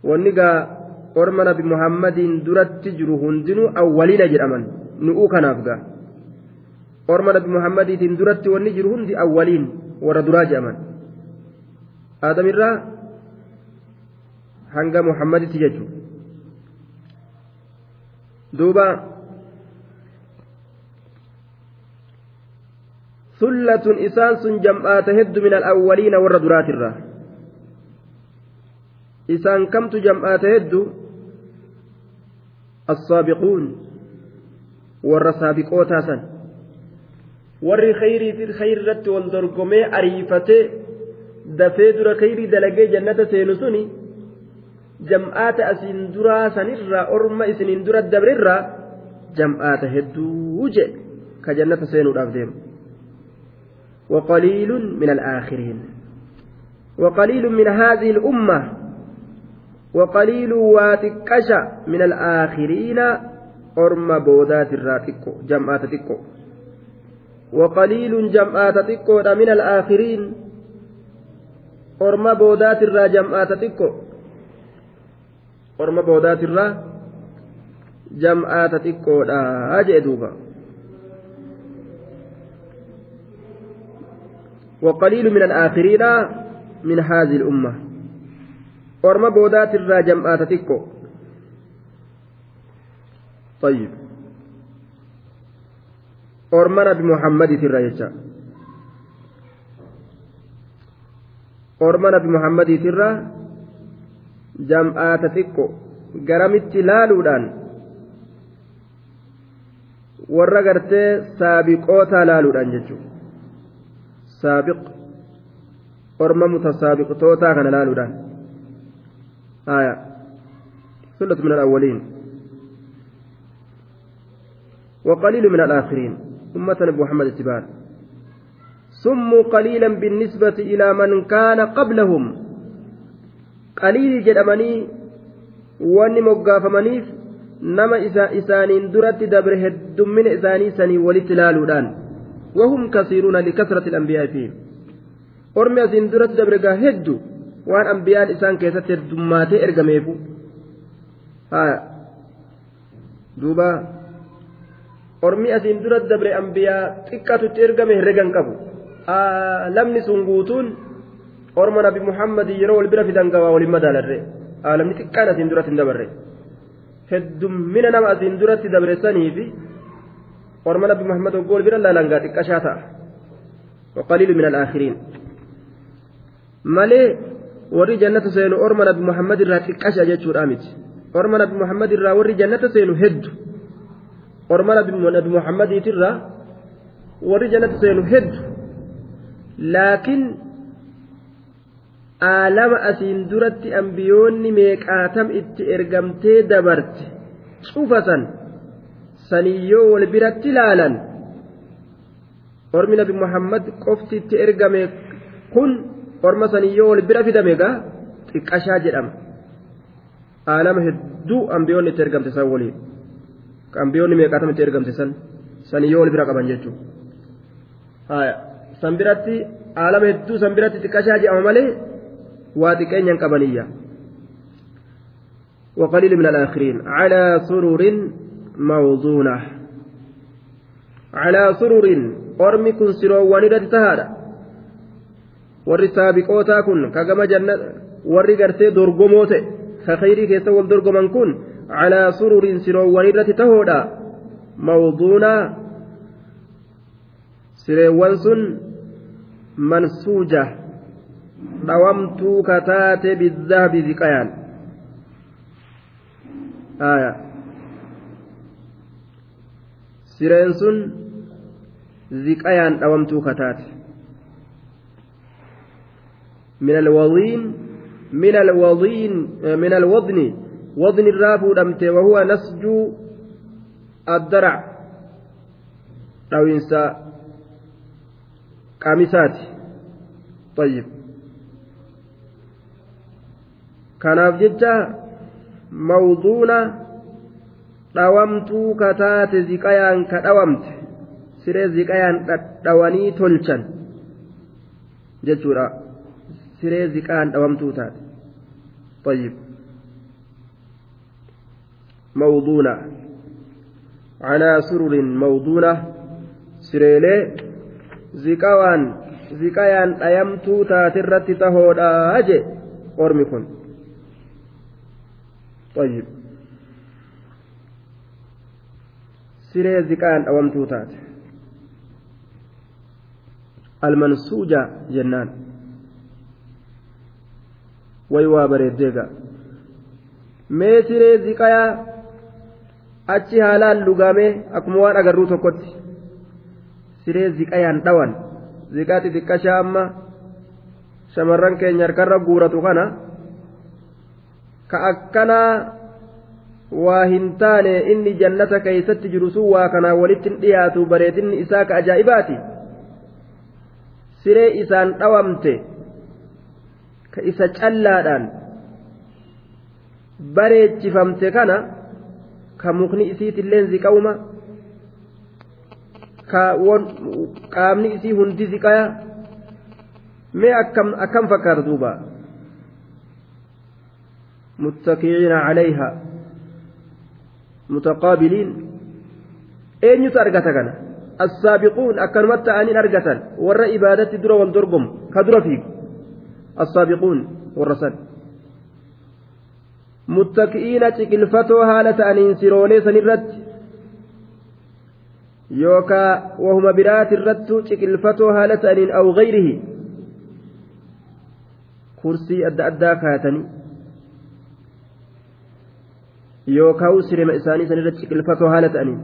wanni gaa orma nabi muhammadiin duratti jiru hundinuu awwaliina jedhaman. Nu'uu kanaaf gaa. Orma nabi muhammadiitiin duratti wanni jiru hundi awwaliin warra duraa jedhaman. Aadamirraa hanga muhammaditti jechuudha duuba sullatun isaan sun jam'aata heddu min alawwaliina warra duraatirraa isaan kamtu jam'aata heddu السابقون saabiqootaa san warri khayrii fi khayri irratti wal dorgomee ariifatee dafee dura khayrii dalagee jannata seenu suni jam'aata asiin duraa sanirraa orma isiniin dura dabrirraa jam'aata hedduu jedhe ka jannata seenuudhaaf deemu وقليل من الآخرين وقليل من هذه الأمة وقليل واتكش من الآخرين orma boodaatirraa xiqqo jam'aata xiqqo waqaliilun jam'aata xiqqoodha min alaakhiriin orma boodaatirraa jam'aata xiqqo orma boodaatirraa jam'aata xiqqoodha jee duuba وقليل من الآخرين من هذه الأمة أرم بودات الراجم آتتكو طيب orma nabi muhammadiitirra jecha orma nabi muhammadiitirra jam'aata xiqqo garamitti laaluudhaan warra gartee saabiqootaa laaluudhaan jechuudha saabiq orma mutasaabiqtootaa kana laaluudhaan haya sullatu min al-awwaliin وقليل من الآخرين أمة نبي محمد اتباع سموا قليلا بالنسبة إلى من كان قبلهم قليل جدمني واني مقافمنيف نما إسا إسانين درت دبر هد من إساني سني ولتلالودان وهم كثيرون لكثرة الأنبياء فيهم أرمي أسين درت دبر هد وان أنبياء إسان كيست دماتي إرقميفو ها دوبا ormi asiin dura dabre ambiyaa xiqqatutti ergame herregan qabu. Lamni sun guutuun orma nabi muhammad yeroo wal bira fidan gabaa waliin madaalarre aalamni xiqqaan asiin duratti hin dabarre heddummina nama asiin duratti dabre saniifi orma nabi muhammad hoggoo wal bira laalangaa xiqqashaa ta'a وقليل من الآخرين malee warri jannata seenu orma nabi muhammad irraa xiqqasha jechuudha miti orma nabi muhammad irraa warri jannata seenu heddu orma nabi muhammadiitirra warri jannata seenu heddu laakiin aalama asiin duratti ambiyoonni meeqaatam itti ergamtee dabarte? Cufasan saniyyoo wal biratti laalan. Ormi nabi muhammad qofti itti ergame kun orma saniyyoo wal bira fidame gaa? Xiqqashaa jedhama. Aalama hedduu ambiyoonni itti ergamte san waliin. Ambiyoonni meeqaatam itti ergamte san saniyyoo wal bira qaban jechuudha san biratti aalama hedduu san biratti xiqqashaa jedhama malee xiqqeenyan qabaniyya وقليل من الآخرين على سرر موضونة على سرر أرمي كن سروان تهادا warri saabiqootaa kun kagama janna warri gartee dorgomoote ka khayrii keessa wal dorgoman kun calaa sururiin siroowwan irratti tahoodha mawduunaa sireewwan sun mansuuja dhawamtuu kataate bizaabi ziqayaan aya sireen sun ziqayaan dhawamtuu kataate من الوضين من الوضين من الوضن وضن الراب دمت وهو نسج الدرع أو إنسى قامسات طيب kanaaf jecha mawduuna dhawamtuu kataate ziqayaan ka dhawamte siree ziqayaan dhadhawanii tolchan jechuudha siree ziqaan dhawamtuu taate طيب موضونة على سرر موضونة سريلي زكوان زكايان أيمتو تاترت تهودا أجي أرمكن طيب siree ziqaan dhawamtuu taate almansuuja jennaan way waa bareeddeega mee siree ziqayaa achi haalaan lugamee akkuma waan agarruu tokkotti siree ziqayaan dhawan ziqaa xixiqqashaa amma shamarran keenya harkarra guuratu kana ka akkanaa waa hin taane inni jannata keeysatti jiru sun waa kanaa walittin dhiyaatu bareedinni isaa ka ajaa'ibaati? Siree isaan dhawamte ka isa callaadhaan bareechifamte kana ka mukni isiitilleen ziqawma ka qaamni isii hundi ziqaya mee akkam fakkaata duuba متكئين عليها. متقابلين. أين يتأرقت كان السابقون أكرمت أن أرقتا ور إبادة در والدرقم كدر فيك. السابقون والرسل متكئين تكلفتو هالة أن ينسروني سنرت يوكا وهم برات الرت تكلفتو هالة أن أو غيره. كرسي أدى أدى كاتني. Yookaan sirima isaanii sanirratti ciqilfatoo haala ta'aniin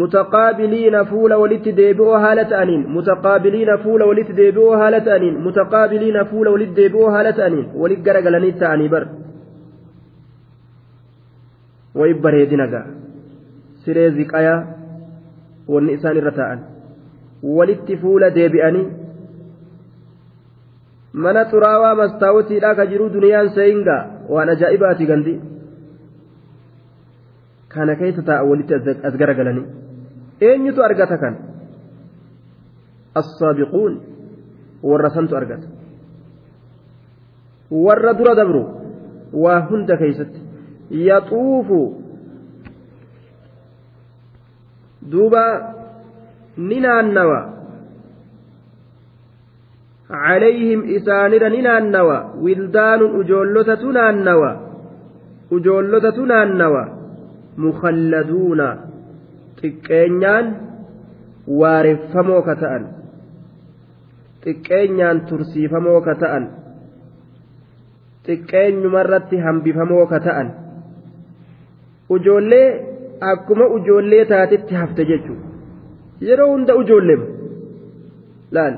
mutaqaabiliina fuula walitti deebi'oo haala ta'aniin mutaqaabiliina fuula walitti deebi'oo haala ta'aniin mutaqaabiliina fuula walitti deebi'oo haala ta'aniin walit garagalanii ta'anii bar wayi bareedina ga'a siree ziqayaa wanni isaan irra ta'an walitti fuula deebi'anii mana xuraawaa mastaawutiidhaa ka jiruu duniyaan seeyingaa waan ajaa'ibaati gandi. kana keessa taa'a walitti as garagalanii eenyutu argata kan assaabiquun warra santu argata warra dura dabru waa hunda keeysatti yaxuufu duuba ni naannawa عليهم إسانر ننانوا ولدان أجولة تنانوا أجولة تنانوا mukhalladuuna xiqqeenyaan waareffamoo ka ta'an xiqqeenyaan tursiifamoo ka ta'an xiqqeenyumarratti hambifamoo ka ta'an. Ujoollee akkuma ujoollee taatitti hafte jechuudha yeroo hunda ujoolleema laal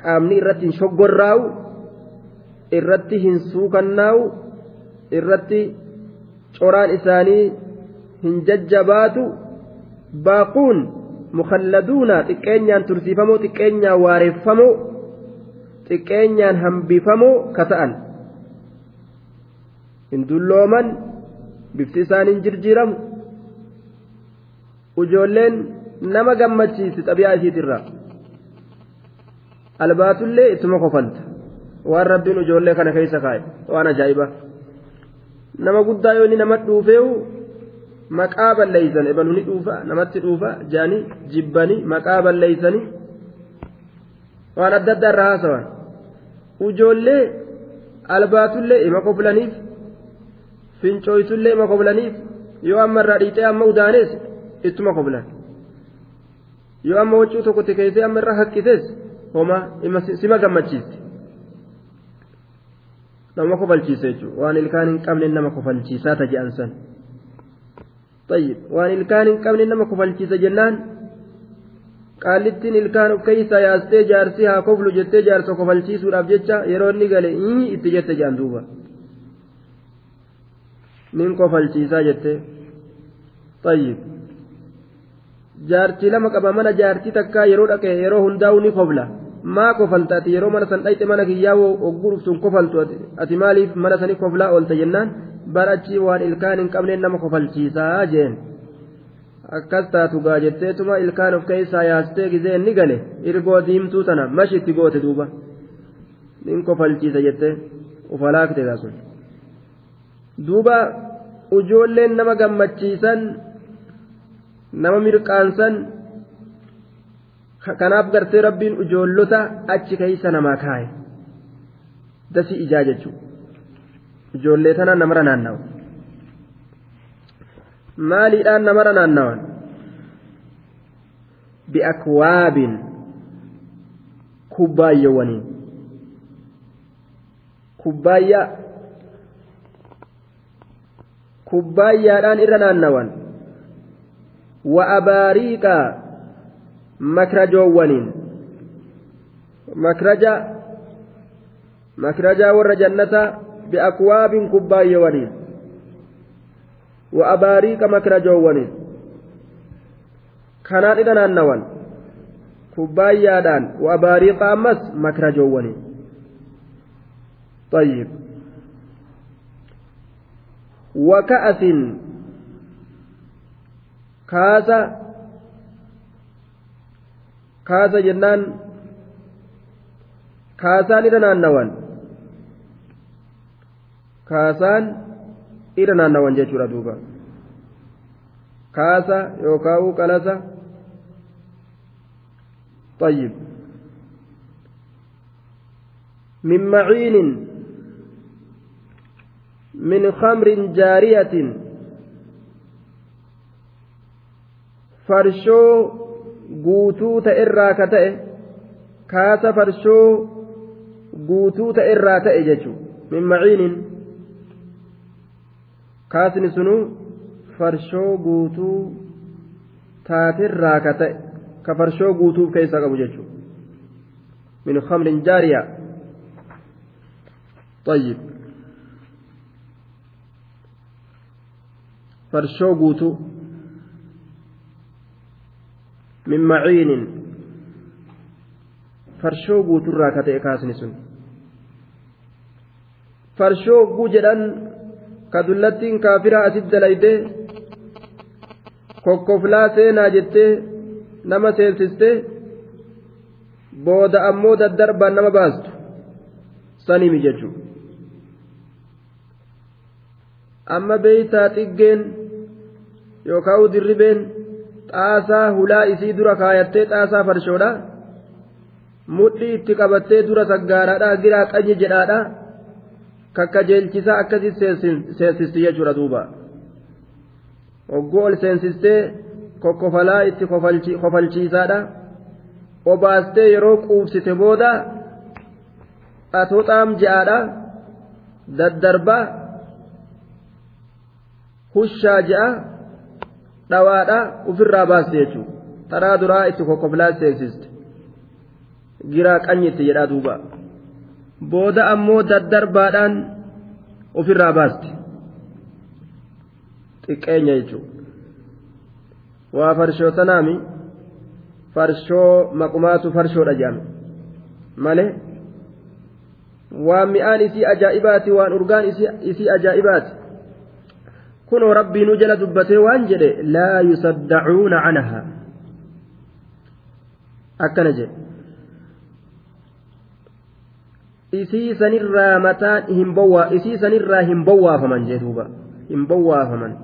qaamni irratti hin shoggorraa'u irratti hin suukannaa'u irratti coraan isaanii hin jajjabaatu baaquun mukhalladuuna xiqqeenyaan tursiifamoo xiqqeenyaan waareeffamoo xiqqeenyaan hambifamoo ka ta'an. Hin dullooman bifti isaan hin jirjiiramu ujoolleen nama gammachiisi xabiyaa isiitirraa albaatullee ittuma kofalta. Waan rabbiin ijoollee kana keessa kaa'e waan ajaa'ibaa nama guddaa yoo inni nama dhuufeewu maqaa balleeysan ebalu ni dhuufa namatti dhuufa jaanii jibbanii maqaa balleeysanii waan adda addaa irraa haasawan ujoollee albaatullee ima koflaniif fincooytullee ima koflaniif yoo amma irraa dhiixee amma udaanees ittuma koflan yoo amma waccuu tokko tikeessee amma irraa haqqises homa sima gammachiisti nama kofalchiisa jechuudha waan ilkaan hin qabne nama kofalchiisaa taji'an san طيب qabne nama kofalchiisa jennaan qaallittiin ilkaan of keeysaa yaastee jaarsii haa koflu jettee jaarsa kofalchiisuudhaaf jecha yeroo inni gale itti jette jaan duuba nin kofalchiisaa jette tayyib jaartii lama qaba mana jaartii takkaa yeroo dhaqe yeroo hundaa'u ni kofla maa kofalta ati yeroo mana san dhayxe mana kiyyaa ogguu dhuftuun kofaltu ati maaliif mana sanii koflaa oolta jennaan barachi waan ilkaan hin qabneen nama kofalchiisaa jeen akkas taatu gaa jetteetuma ilkaan of keessaa yaastee gizee inni gale irgoo diimtuu tana mashitti goote duuba nin kofalchiisa jettee ufalaakte sun duuba ujoolleen nama gammachiisan nama mirqaansan kanaaf gartee rabbiin ujoollota achi keeysa namaa kaaye. Dasi ijaa jechuudha. ijoollee tana namara naannawa maaliidhaan namara naannawan bi'akwaabin. Kubbaayyoowwaniin. Kubbaayyaa kubbaayyaadhaan irra naannawan wa abaariiqa makrajoowwaniin. Makraja makrajaa warra jannataa ولين وأباريق مكرجو ولين كانان إذا نانوان كباية دان وأباريق أمس مكرجو ولين طيب وكأس كاسة كاسة جنان كاسان إذا نانوان kaasaan irra naannawan jechuudha duuba kaasa yookaan qalasa طيب من معين من خمر جارية فرشو guutuu ta irraa ka ta'e kaasa farshoo guutuu ta irraa ta'e jechuudha min maciinin kaasni sunuu farshoo guutuu taatirraa ka ta'e ka farshoo guutuuf keessa qabu jechuudha min khamrin jaariyaa طيب فرشو قوتو min maciinin farshoo guuturraa ka ta'e kaasni sun farshoo guu jedhan ka dullattiin kaafiraa asit dalayde kokkoflaa seenaa jettee nama seensiste booda ammoo daddarbaan nama baastu sanimi jechuu amma beeytaa xiggeen yookaan dirribeen. Xaasaa hulaa isii dura kaayattee xaasaa farshoodha mudhii itti qabattee dura saggaaraadha giraa qanyi jedhaadha. kakkajeelchisaa akkasii seensisti jechuudha duuba hogguu ol seensistee kokkofalaa itti kofalchiisaadha obaastee yeroo quubsite booda atoxaam je'aadha daddarbaa hushaa je'a dhawaadha ufirraa baaste jechuudha taraa duraa itti kokkoflaa seensiste giraa qanyitti jedhaa duuba. booda ammoo daddarbaadhaan ofirraa baaste. Xiqqeenya jechuudha waa farshoo tanaami farshoo maqumaatu farshoodha jedhame malee waan mi'aan isii ajaa'ibaati waan urgaan isii ajaa'ibaati kunoo rabbiinuu jala dubbatee waan jedhe laa yusaddacuuna canahaa akkana jedhe isii sanirraa mataan hin bowwaa isii sanirraa hin bowwaafaman jedhuuba hin bowwaafaman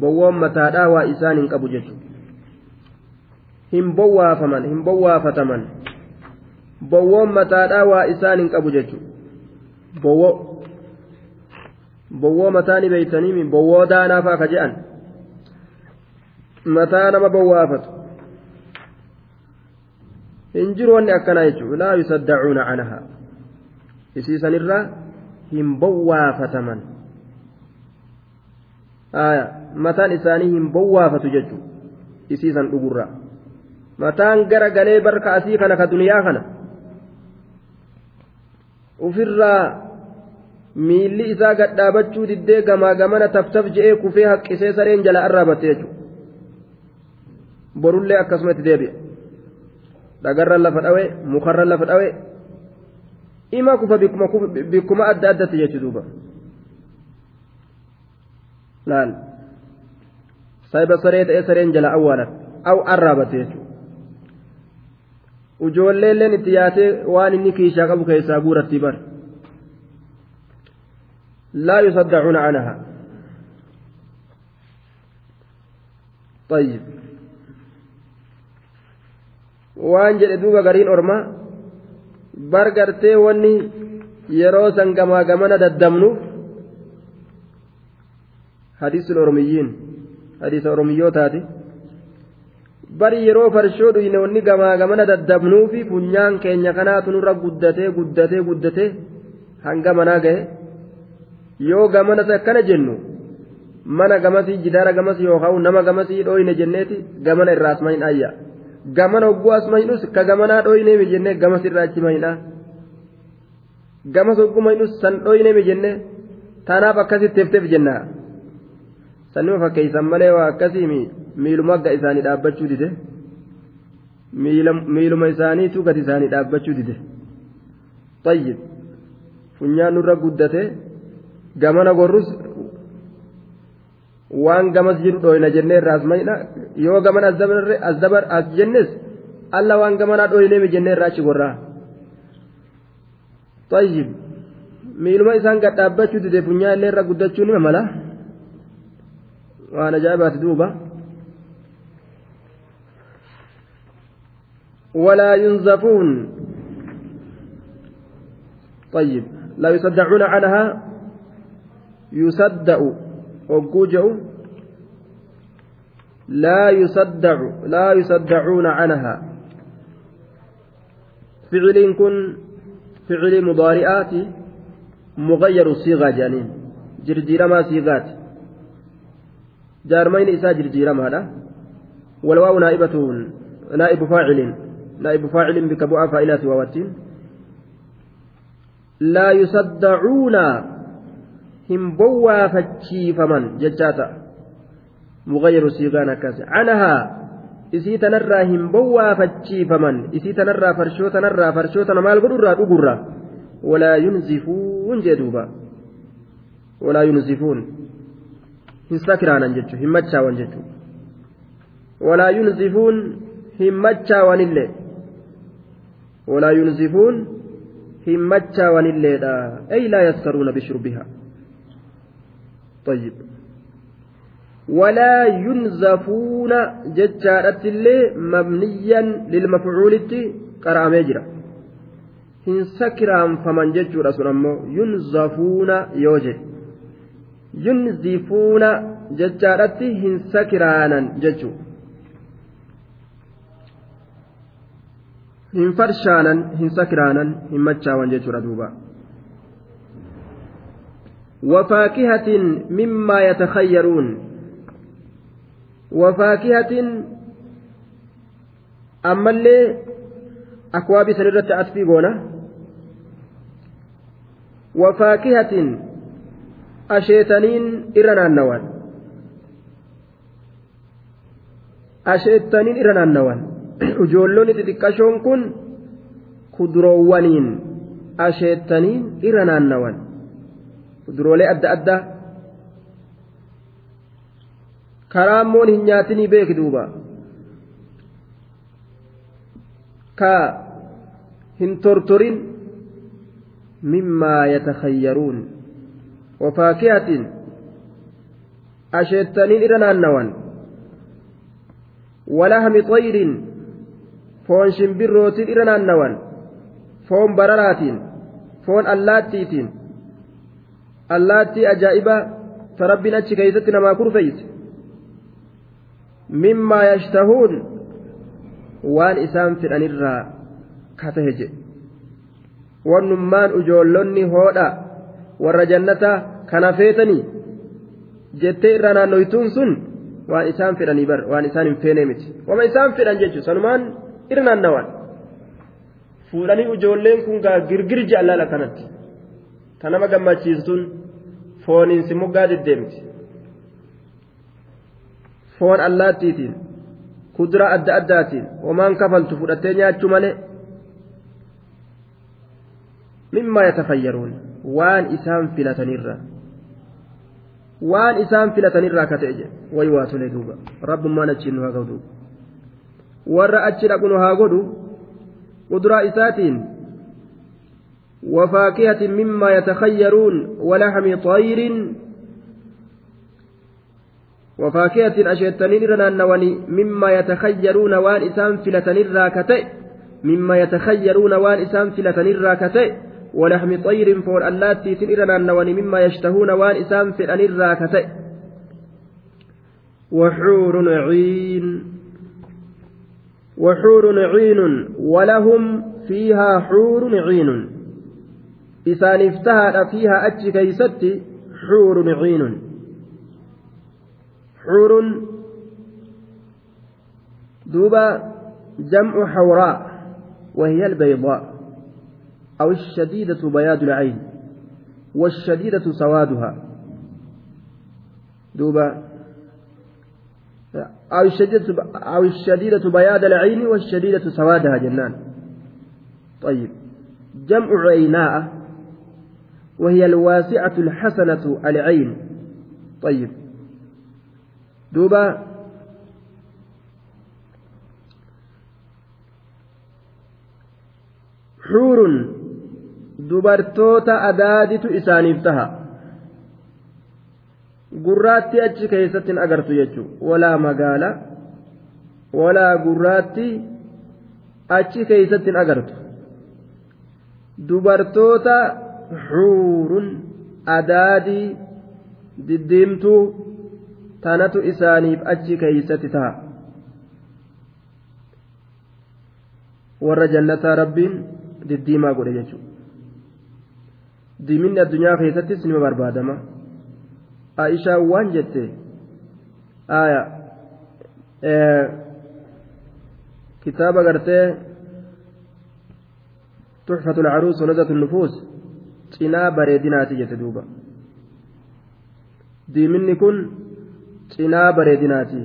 bowwoon mataadhaa waa isaan hin qabu jechuudha hin bowwaafaman hin bowwaafataman bowwoon mataadhaa waa isaan hin qabu jechuudha bowwo bowwoo mataa ni beeytanii bowwoo daanaa fa'a ka je'an mataa nama bowwaafatu hin jiru wanni akkanaa jechuudha laa yusaddacuuna canahaa isiisanirraa hin bowwaafataman mataan isaanii hin bowwaafatu jechuudha isiisan dhugurraa mataan gara galee barka asii kana ka duniyaa kana ufirraa miilli isaa gadhaabachuu diddee gamaa gamana taftaf je'ee kufee haqqisee sareen jala arraabatte jechuudha. Borullee akkasuma itti deebi'a. Dhagarra lafa dhawee mukarra lafa dhawee ima kufa bikkuma adda addatti jechu duuba. Laal. Saahiba saree ta'ee sareen jala awwaalan aw arraabate jechuudha. Ujoolleelleen itti yaatee waan inni kiishaa qabu keessaa guuratti bar laa yusaddacuuna canaha طيب waan jedhe duuba gariin orma bar gartee wanni yeroo san gamaa gamana daddabnuuf hadiisul oromiyyiin hadiisa oromiyyootaati bari yeroo farshoo dhuyne wanni gamaa gamana daddabnuufi funyaan keenya kanaatu nurra guddatee guddatee guddatee hanga manaa gahe yoo gamanas akkana jennu mana gamasii jidaara gamasii yookaan nama gamasii dhooyne jenneeti gamana irraas mahin ayya gamana hogguu as mahinus ka gamanaa dhooyne jennee gamas irraa achi mahinaa gamas hogguu mahinus san dhooyne jennee tanaaf akkasitti teefteef jennaa sannima fakkeeysan malee waa akkasii miiluma agga isaanii dhaabbachuu dide miiluma isaaniitu gadi isaanii dhaabbachuu dide funyaan nurra guddate gamana gorrus waan gamas jiru dhooyna jennee irraas mayna yoo gaman as dabar as jennes alla waan gamanaa dhooyneemi jennee irraa achi gorraa tayyib miiluma isaan gad dhaabbachuu dide funyaa illee irra guddachuu nima mala waan ajaa'ibaati duuba ولا ينزفون طيب لا يصدعون عنها يصدأ وجوجه لا يصدع لا يصدعون عنها فعل كن فعل مضارئات مغير الصيغة جانين جرجيرما صيغات جارمين إسا جرجيرما هذا والواو نائبة نائب فاعل نائب فاعل بكبوء فائلات وواتين لا يصدعون هم بوا فتشيفمن ججاتا مغير سيغان أكاس عنها isii tanarraa hin bowwaafachiifaman isii tanarraa farshoo tanarraa farshoo tana maal godhurraa dhugurra walaa yunzifuun jee duuba walaa yunzifuun hin sakiraanan jechu hin machaawan jechu walaa yunzifuun hin machaawanillee walaa yunzifuun hin machaawanilleedha ay laa yaskaruuna bishurbiha طيب ولا ينزفون ججارة اللي مبنيا للمفعول قرأ مجرى hin sakiraanfaman jechuudha sun ammoo yunzafuuna yoo jedhe yunzifuuna jechaadhatti hin sakiraanan jechuu hin farshaanan hin sakiraanan hin machaawan jechuudha duuba وفاكهة مما يتخيرون وفاكهة أما اللي أكواب سنرة أتفي قونا وفاكهة أشيتنين إرنا النوان أشيتنين إرنا النوان ujoolloonni xixiqqashoon kun kuduroowwaniin asheettaniin irra naannawan kuduroolee adda addaa karaa immoon hin nyaatinii beeki duuba ka hin tortorin mimmaa yatakayyaruun wafaakihatin asheettaniin irra naannawan walahmi xayrin foon shimbirrootiin irra naannawan foon bararaatiin foon allaattiitiin allaattii ajaa'iba ta rabbiin achi keeysatti namaa kurfeyse mimmaa yashtahuun waan isaan fedhanirraa katahe jedhe wannummaan ujoollonni hoodha warra jannata kana feetanii jettee irra naannoytuun sun waan isaan fedhanii bar waan isaan hin feene miti wama isaan fedhan jechuun sanumaan irnaannawaan fuudhanii ijoolleen kun gaa girgir jaalala kanatti kan nama gammachiistuun fooniinsi moggaa deddeemti. Foon allaattiitiin kuduraa adda addaatiin homaan kafaltu fudhattee nyaachuu malee mimmaa yatafayyaruun waan isaan filatanirra waan isaan filatanirraa ka ta'e jedhe wayi waa tolee duuba rabbummaan achiin nu haa godhu warra achi dhaqu nu haa godhu kuduraa isaatiin وفاكهة مما يتخيرون ولحم طير. وفاكهة أشيتنين رنانوني مما يتخيرون وان إسام فلتن الراكتئ مما يتخيرون وان إسام فلتن الراكتئ ولحم طير فول اللاتي تنئرنا النواني مما يشتهون وان إسام في الراكتئ وحور عين. وحور عين ولهم فيها حور عين. إسان افتهد فيها أتش كيست حور عين حور دوبا جمع حوراء وهي البيضاء أو الشديدة بياض العين والشديدة سوادها دوبا أو الشديدة أو الشديدة بياض العين والشديدة سوادها جنان طيب جمع عيناء وهي الواسعة الحسنة العين طيب دوبا حور isaaniif taha gurraatti achi keessatti hin agartu jechuudha walaa magaala walaa gurraatti achi keessatti hin agartu dubartoota xuurun adaadii diddiimtuu tanatu isaaniif achi keeysatti ta'a. Warra jannataa rabbiin diddiimaa godhe jechuudha diiminni addunyaa keessattis nima barbaadama. Aishaa waan jette aya kitaaba gartee tuxfatu alcaruus wa nazatu nnufuus cinaa bareedinaati jette duuba. Diiminni kun cinaa bareedinaati.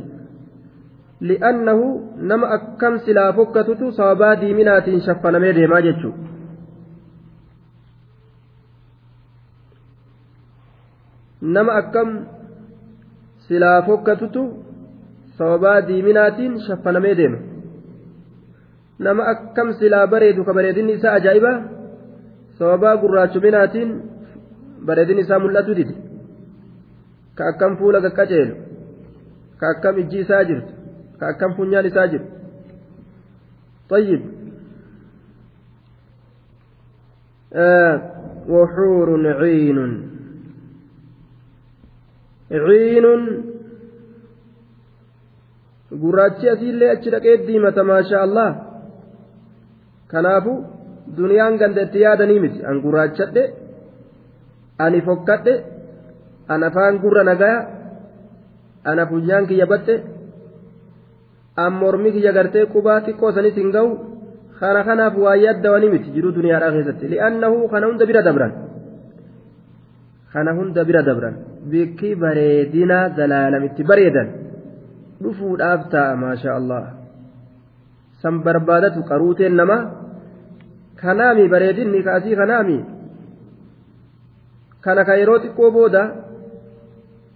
Li'annahu nama akkam silaa fokkatutu sababaa diiminaatiin shaffanamee deemaa jechuudha nama akkam silaa fokkatutu sababaa diiminaatiin shaffanamee deema. Nama akkam silaa bareedu ka bareedinni isaa ajaa'iba sababaa gurraachuminaatiin bareedinni isaa mul'atu dide ka akkam fuula qaqqaceelu ka akkam ijji isaa jirtu ka akkam funyaan isaa jiru طيب آه وحور عين ciinuun gurraachi asiillee achi dhaqee diimata maasha allah kanaafu duniyaan ganda itti yaadanii miti an gurraachadhe ani fokkadhe an afaan gurra nagaya an afunyaan kiyya badhe an mormi kiyya gartee qubaa xiqqoo sanis hin ga'u kana kanaaf waa yaddawanii miti jiruu duniyaadhaa keessatti li'annahu kana hunda bira dabran kana hunda bira dabran bikki bareedina zalaalamitti bareedan dhufuudhaaf ta'a maasha allah san barbaadatu qaruuteen nama kanaami bareedinni kaasii kanaami kana ka yeroo xiqqoo booda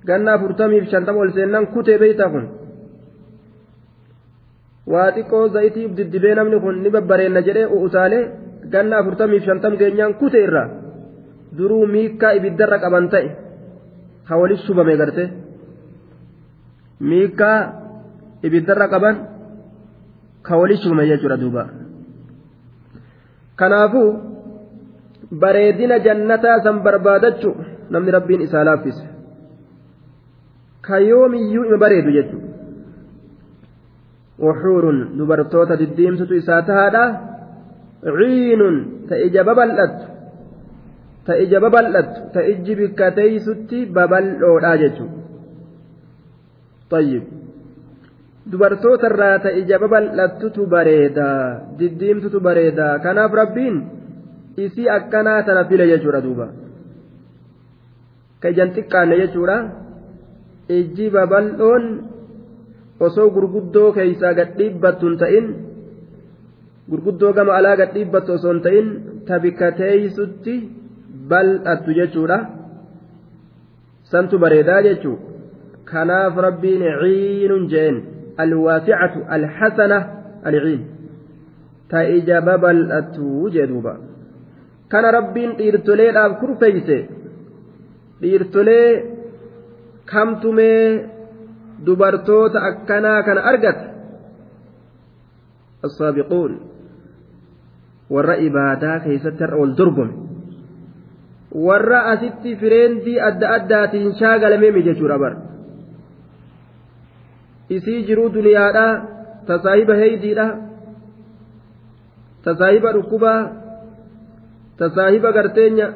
ganna afurtamiif shantama ol seennan kutee beeytaa kun. Waa xiqqoo zayitiif diddibee namni kun ni babbareenna jedhee utaalee ganna afurtamiif shantam geenyaan kute irraa duruu miikkaa ibiddarra qaban ta'e ka walis shubame garte. Miikkaa ibiddarra qaban ka walis shubame jechuudha duuba kanaafuu bareedina jannataa san barbaadachu namni rabbiin isaa laaffise. Kayoomiyyuu ima bareedu jechuudha wuxuurun dubartoota diddiimtutu isaa tahaadha. Ciinun ta ija babal'attu. Ta ija babal'attu. Ta ijji bikkateeysutti babal'oodha jechuudha. Dubartoota irraa ta'e jaba bal'attutu bareedaa diddiimtutu bareedaa kanaaf rabbiin isii akkanaa tana file jechuudha duuba. Ka ijaan xiqqaanne jechuudha. Ijji babal'oon osoo gurguddoo keeysaa gadhiibbattu hin ta'in gurguddoo gama alaa gadhiibbattu osoo hin ta'in tabikateeysutti bal'attu jechuudha. Santu bareedaa jechuu kanaaf rabbiin ciinun jeen alwaasicatu alxasana alciin ta ija babal'attu jedhuuba kana rabbiin dhiirtoleedhaaf kurfeeyse dhiirtolee kamtumee dubartoota akkanaa kana argata assaabiquun warra ibaadaa keessatti har'a wal dorgome warra asitti fireendii adda addaatiin shaagalamee jechuudha bara isii jiruu duniyaadha tasaahiba heeydiidha tasaahiba dhukkubaa tasaahiba garteenya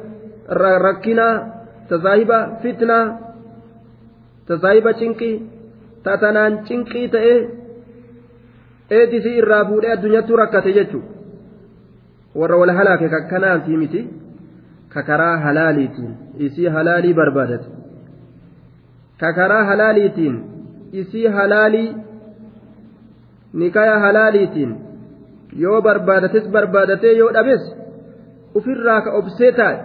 rakkinaa tasaahiba fitnaa tasaahiba cinqii tatanaan cinqii ta'ee eedisii irraa fuudhee addunyaattuu rakkate jechuudha warra wal halaake kakkanaantii miti ka karaa halaaliitiin isii halaalii barbaadate ka karaa halaaliitiin isii halaalii nikaya halaaliitiin yoo barbaadates barbaadatee yoo dhabes ufirraa ka obsee taa'e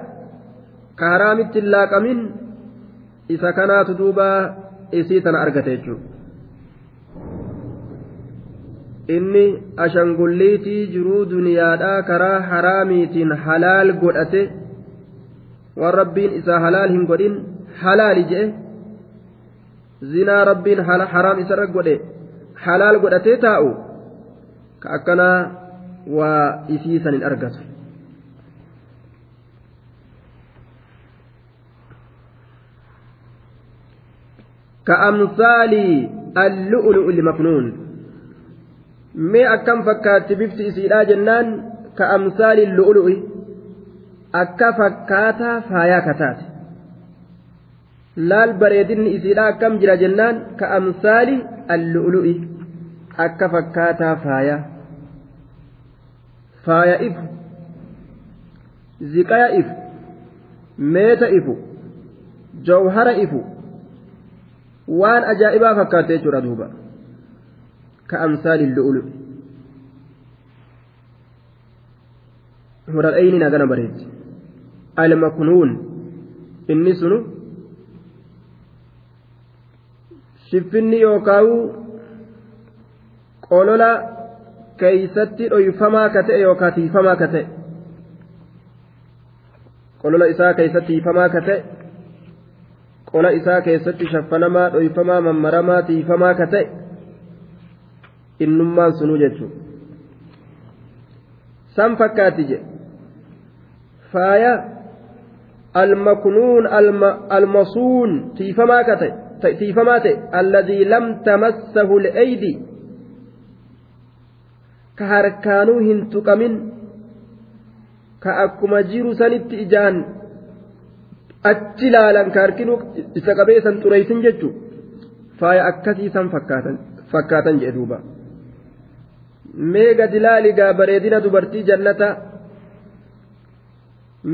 ka haraamitti hin laaqamin isa kanaatu duuba isii tana argate jechuudha. inni ashangulliitii jiruu duniyaadhaa karaa haraamiitiin halaal godhate waan rabbiin isaa halaal hin godhin halaali jedhe zinaa rabbiin haraam isarra godhe halaal godhatee taa'u ka akkanaa waa isiisan hin argatu. كأمثال اللؤلؤ المكنون akkam fakkaatti bifti isiidhaa jennaan ka amsaali lu'ulu'i akka fakkaataa faayaa kataate laal bareedinni isiidhaa akkam jira jennaan ka amsaali allu'ulu'i akka fakkaataa faayaa faaya ifu ziqaya ifu meeta ifu jawhara ifu waan ajaa'ibaa fakkaate jechuudha duuba كأمثال اللؤلؤ مرأين نغنى بريد المكنون inni sunu shiffinni yookaawu qolola keeysatti dhoyfamaa ka ta'e yookaa tiifamaa ka ta'e. Qolola isaa keeysatti tiifamaa ka ta'e. Qola isaa keessatti shaffanamaa dhoyfamaa mammaramaa tiifamaa ka ta'e. Innummaan sunuu jechuudha san fakkaatti jedhe faaya almaknuun almasuun tiifamaa ka ta'e. Tiifamaa ta'e alladii lam tamassahu le'eydi ka harkaanuu hin tuqamin. Ka akkuma jiru sanitti ijaan achi laalan ka harkinuu isa qabee san xureysin jechuudha faaya akkasii san fakkaatan jedhe duuba. mee gadi laaligaa bareedina dubartii jannata?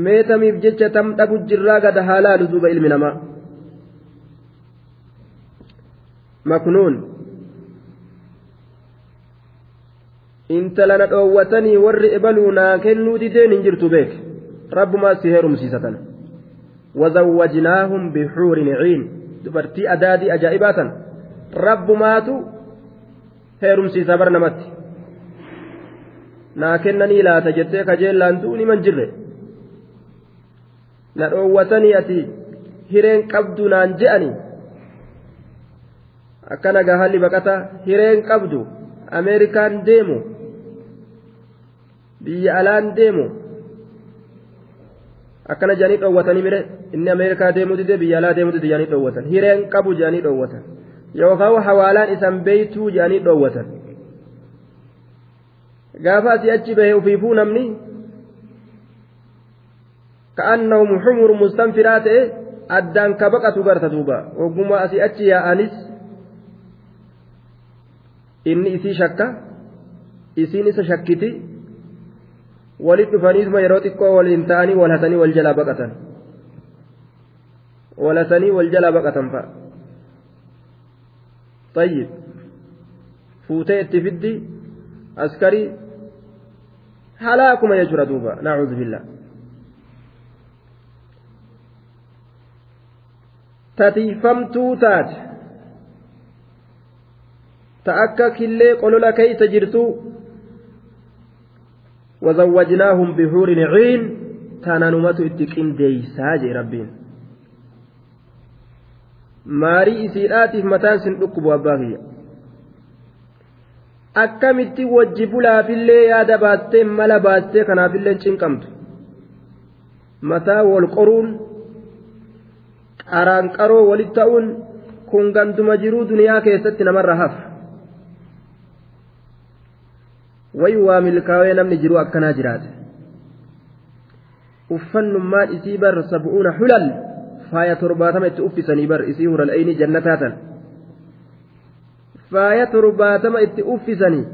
Mee tamiif jecha tam dhabu jirraa gada haa laalu duuba ilmi namaa na dhoowwatanii warri ebaluu naa kennuu dideen hin jirtu beek rabbumaa si heerumsiisatan wazawwajnaahum bixuurin ciin dubartii adaadii ajaa'ibaa tan rabbumaatu heerumsiisa bar namatti naa kennanii laata jettee kajeellaan du'u niman jirre na dhoowwatanii ati hireen qabdu naan je'ani akkana gahalli baqata hireen qabdu ameerikaan deemu biyya alaan deemu akkana jedhanii dhoowwatanii mire inni ameerikaa deemuu dide biyya alaa deemuu dide jedhanii dhoowwatan hireen qabu jedhanii dhoowwatan yookaan hawaalaan isan beeytuu jedhanii dhoowwatan gaafa asii achi bahee ufiifuu namni ka'annahum xumur mustanfiraa ta'e addaan ka garta duuba ogummaa asii achi yaa'anis inni isii shakka isiin isa shakkiti walit dhufaniisuma yeroo xiqqoo waliin ta'anii wal hatanii wal jalaa baqatan wal hatanii wal jalaa baqatan fa'a طيب fuutee itti fiddi askarii halaakuma jechuudha duuba nacuudhu billah tatiifamtuu taate ta akka killee qolola keeysa jirtu وزوجناهم بحور عين تانانمت اتقين ديسا جي ربين ماري إسيراتي متان سن أكبو أباهي akkamitti wajji bulaafillee yaada baattee mala baattee kanaafillee cinqamtu mataa wal qoruun qaraan qaroo walit ta'uun kun ganduma jiruu duniyaa keessatti namarra hafa wayi waa milkaawee namni jiru akkanaa jiraate uffannummaan isii bar sab'uuna xulal faaya torbaatama itti uffisanii bar isii hural'ayni jannataatan faaya torbaatama itti uffisanii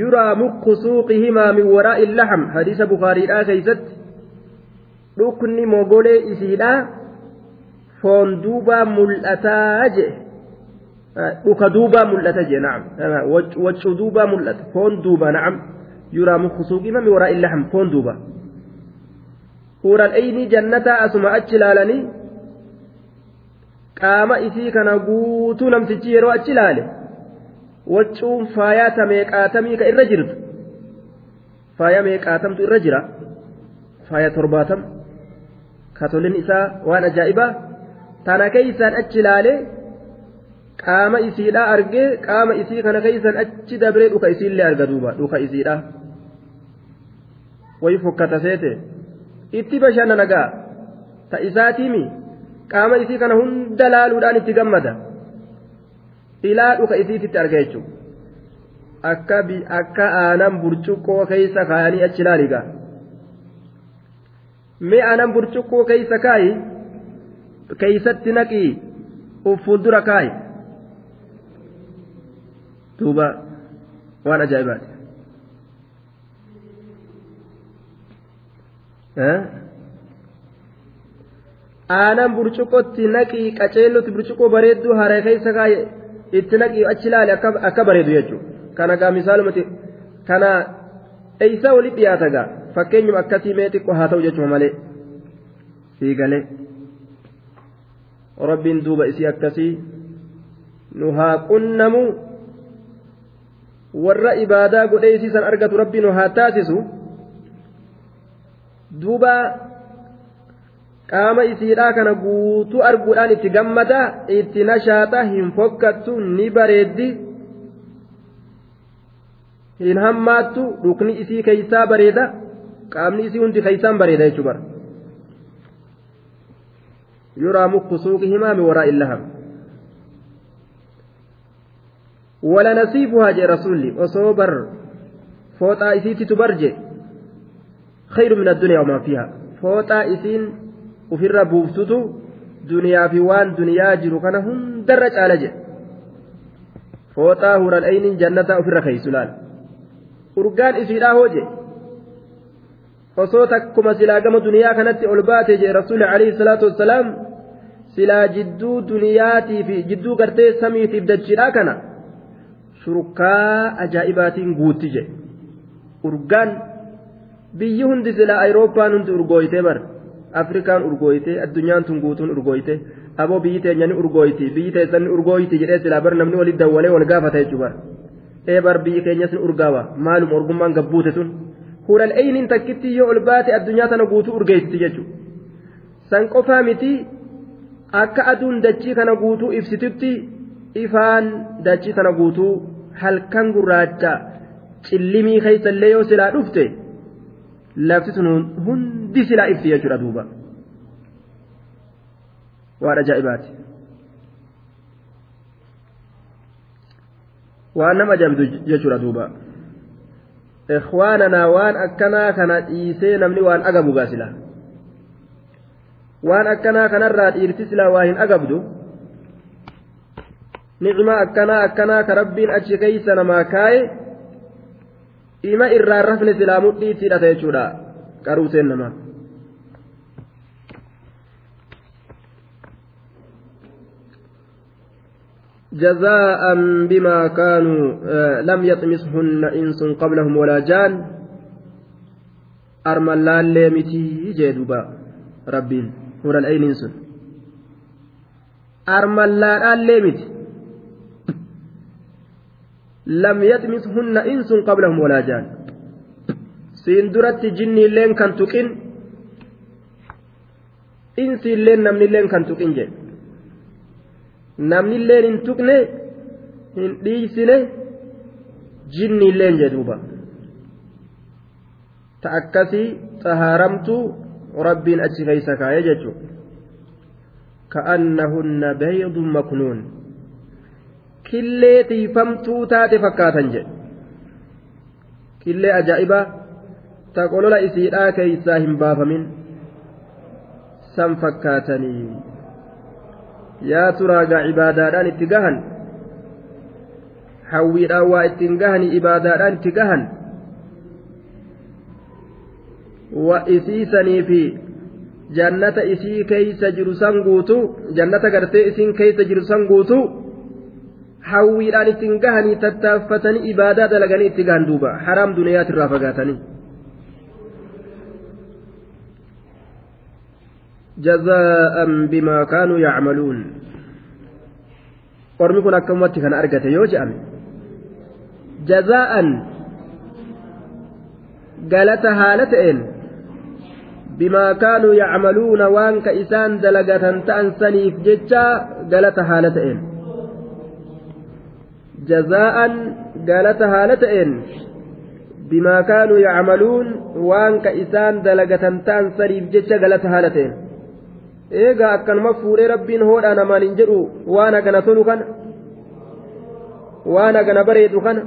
yuraa mukku suuqihimaa min waraa'i laxam hadiisa bukaariidhaa keeysatti dhukni mogolee isiidhaa foon duubaa mul'ataa jedhe dhuka duubaa mul'ata jee na'am waccuu duubaa mul'ata foon duuba na'am yuraa mukku suuqihima min waraa'i laxam foon duuba huural eyni jannataa asuma achi ilaalanii qaama isii kana guutuu namtichi yeroo achi ilaale waccuun faayaa ta meeqaatamii ka irra jirtu faaya meeqaatamtu irra jira faaya torbaatam katolin isaa waan ajaa'ibaa tana keeysaan achi ilaale qaama isiidha argee qaama isii kana keeysaan achi dabree dhuka isiillee arga duuba dhuka isiidha wayi fokkata seete itti bashannana gaa ta isaatiimi qaama isii kana hunda laaluudhaan itti gammada ilaa dhuka isiititti arga jechuudha akka akka aanan burcuqqoo keeysa kaayanii achi laaligaa mee aanan burcuqqoo keeysa kaayi keeysatti naqii uf fuuldura kaayi duuba waan ajaa'ibaati aanan burcuqqootti naqii qaceellotti burcuqqoo bareedduu haree keessa kaaye itti naqii achi laale akka bareedu jechuudha kana gaa misaalumatti kana eeysaa walitti dhiyaata gaa fakkeenyuma akkasii mee xiqqoo haa ta'u jechuudha malee fiigalee rabbiin duuba isii akkasii nu haa qunnamu warra ibaadaa godhee isii san argatu rabbiin haa taasisu duuba. qaama isiidhaa kana guutuu arguudhaan itti gammada itti nashaata hin fokkattu ni bareeddi hin hammaattu dhukni isii keeysaa bareeda qaamni isii hundi keeysaan bareeda jechuu bara yuraa mukku suuqihimaa min waraa'i illaham osoo bar fooxaa isiititu barje khayru min addunyaa wamaa fiihaa fooxaa isiin ufirra buuftutu duniyaa fi waan duniyaa jiru kana hundarra caala jedhe fooxaa hural ayniin jannataa ofirra keeysu laal urgaan isiidhaa hooje osoo takkuma silaa gama duniyaa kanatti ol baate jedhe rasuuli alayhi salaatu wassalaam silaa jidduu duniyaatii fi jidduu gartee samiitiif dachiidhaa kana shurkaa ajaa'ibaatiin guutti jedhe urgaan biyyi hundi silaa ayirooppaan hundi urgooytee bara afrikaan urgooyte addunyaan tun guutuun urgooyte aboo biyyi teenya ni urgooyti biyyi teessan ni urgooyti jedhee silaa bar namni walitti dawwalee wal gaafata jechuudha bar ee bar biyyi keenyas ni urgaawa maaluma orgummaan gabbuute sun hural eyniin takkitti yoo ol baate addunyaa tana guutuu urgeessiti jechuudha san qofaa miti akka aduun dachii kana guutuu ibsitutti ifaan dachii tana guutuu halkan gurraacha cillimii keessallee yoo silaa dhufte. lafti sun hundi silaa ifti jechuudha duuba waan ajaa'ibaati waan nama ajaa'ibu jechuudha duuba ikhwaananaa waan akkanaa kana dhiisee namni waan agabu gaa silaa waan akkanaa kanarraa dhiirti silaa waa hin agabdu nicmaa akkanaa akkanaa ka rabbiin achi keeysa namaa kaaye ima irraan rafne silaa mudhiitti hidhata jechuudha qaruuteen namaa جزاء بما كانوا لم يطمسهن إنس قبلهم ولا جان أرملان ليمتي جدوبا ربين هنا الأين إنس أرملان ليمتي لم يطمسهن إنس قبلهم ولا جان kan tuqin insi illeen namni illeen kan tuqin jedhe namni illeen hin tuqne hin dhiisine jinni illeen jedhuuba ta akkasii xahaaramtu rabbiin achi keeysa kaa'ee jechuudha ka'annahunna baydun maknuun killee tiifamtuu taate fakkaatan jedhe killee ajaa'ibaa ta qolola isiidhaa keeysaa hin baafamin san fakkaatanii yaa turaagaa ibaadaadhaan itti gahan hawwiidhaan waa ittiin gahanii ibaadaadhaan itti gahan wa isiisanii fi jannata isii keeysa jiru san guutu jannata gartee isiin keeysa jiru san guutu hawwiidhaan ittiin gahanii tattaaffatanii ibaadaa dalaganii itti gahan duuba haraam duniyaatirraa fagaatanii جزاء بما كانوا يعملون yoo je'ame jazaa'an galata haala ta'een bimaa kaanuu yacmaluuna waan ka isaan dalagatan ta'an saniif jecha galata haala ta'een jazaa'an galata haala ta'een bimaa kaanuu yacmaluun waan ka isaan dalagatan ta'an saniif jecha galata haala ta'een eegaa akkanuma fuudhee rabbiin hoodhaa namaan hin jedhu waan hagana tolu kana waan hagana bareedu kana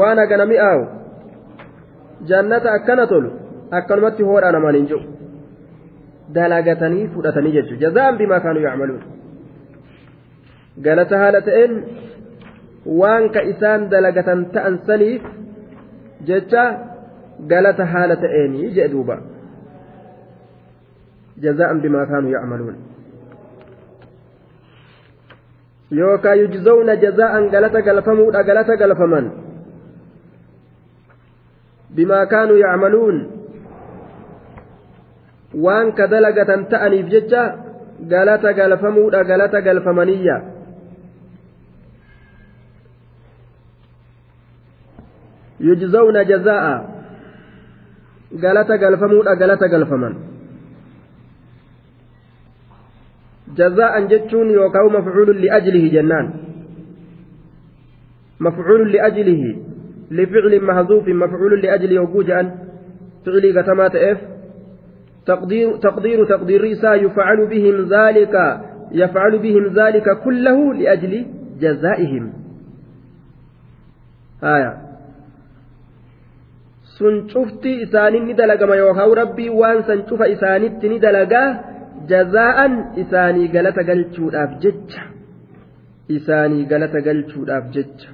waan hagana mi'aawu jannata akkana tolu akkanumatti hoodhaa namaan hin jedhu dalagatanii fudhatanii jechuudha jazaan bimaa kaanuu yacmaluun galata haala ta'een waan ka isaan dalagatan ta'an saniif jecha galata haala ta'eenii jedhe duuba. جزاء بما كانوا يعملون يوكا يجزون جزاء قلت قلفمود قلت قلفمن بما كانوا يعملون وان كدلقة تأنيف ججة قلت قلفمود قلت قلفمنية يجزون جزاء. قلت قلفمود قلت قلفمن جزاء جتون يوكاو مفعول لأجله جنان. مفعول لأجله لفعل محذوف مفعول لأجل يوجوجا فعلي قتمات إف. تقدير تقدير تقدير ريسا يفعل بهم ذلك يفعل بهم ذلك كله لأجل جزائهم. آية. Sun cufti isaanii ni dalagama yookaan rabbii waan san cufa isaanitti ni dalagaa jazaa'an isaanii galata galchuudhaaf jecha isaanii galata galchuudhaaf jecha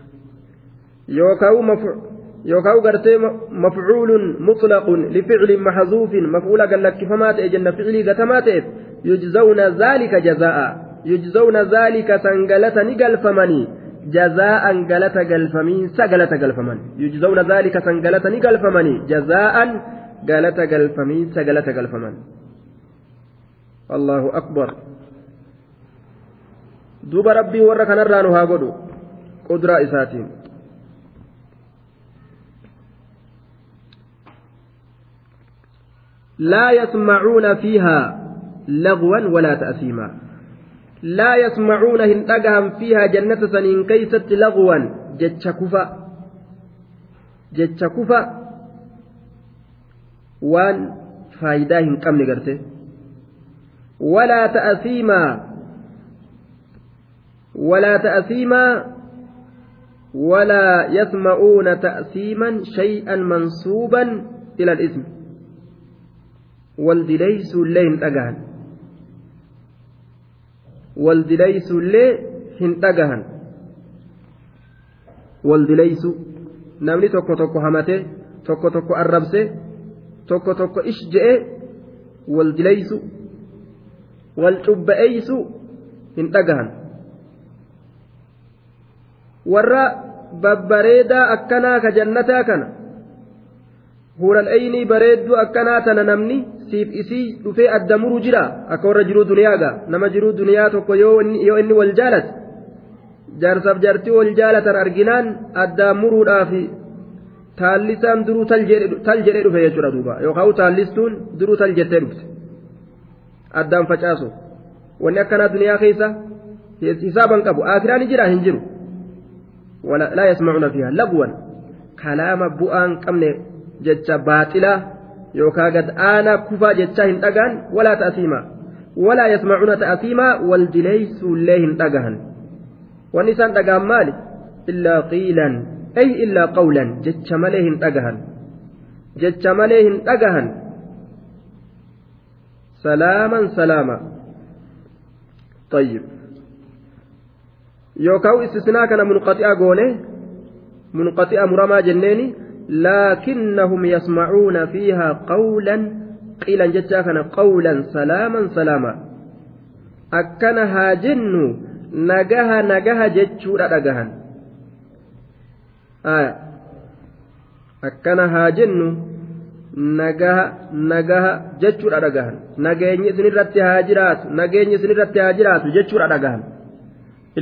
yookaan gartee mafcuulun mutlaqun lificlin maxzuufin mafcuula gallakkifamaa ta'e jenna ficlii gatamaa ta'eef yujzawna zaalika jazaa'a yujzawna zaalika san galata ni galfamanii galfamiinsa galata galfaman yujzawna zaalika san galata ni galfamanii jazaa'an galata galfamiinsa galata galfaman الله أكبر دوب ربي ورا كان الرانو هاغدو قدرة إساتين لا يسمعون لا يسمعون هندقهم فيها جنة سنين كيست لغوا جتشكفا جتشكفا وان فايداه قمن قرته ولا تأثيما. ولا تأثيما. ولا يسمعون تأثيما شيئا منسوبا إلى الاسم والدليس اللين أجهل namni tokko tokko hamate tokko tokko arrabse tokko tokko ish je'e wal dilaysu wal cubba'eeysu hin dhagahan warra babbareedaa akkanaa ka jannataa kana huural eeynii bareedduu akkanaa tana namni siif isii dhufee adda muru jira akka warra jiruu duniyaaga nama jiruu duniyaa tokko yoo inni wal jaalate jaarsaaf jaartii wal jaalatan arginaan addaan muruudhaaf taallisaan duruu tal jedhee dhufe jechuudha duuba yookaan taallistuun duruu tal jettee dhufte addaan facaasu wanni akkanaa duniyaa keessa hisaaban qabu akiraan jira hin jiru laa yasmacuuna fiihaa lagwan kalaama bu'aan qabne jecha baaxilaa yookaan gad aanaa kufaa jechaa hin dhagaan walaa ta'asiimaa walaa yasmacuuna ta'asiimaa wal dileeysuullee hin dhagahan wanni isaan dhagaan maali illaa qiilan ay illaa qawlan jecha malee hin dhagahan jecha malee hin dhagahan salaaman salaama طيب yookaan istisnaa kana munqaxi'a goone munqaxi'a muramaa jenneeni laakinnahum yasmacuuna fiihaa qawlan qiilan jechaa kana qawlan salaaman salaama akkana haa jennu nagaha nagaha jechuudha dhagahan akkana haa jennu nagaha nagaha jechuudha dhagahan nageenyi isinirratti haa jiraatu nageenyi isinirratti haa jiraatu jechuudha dhagahan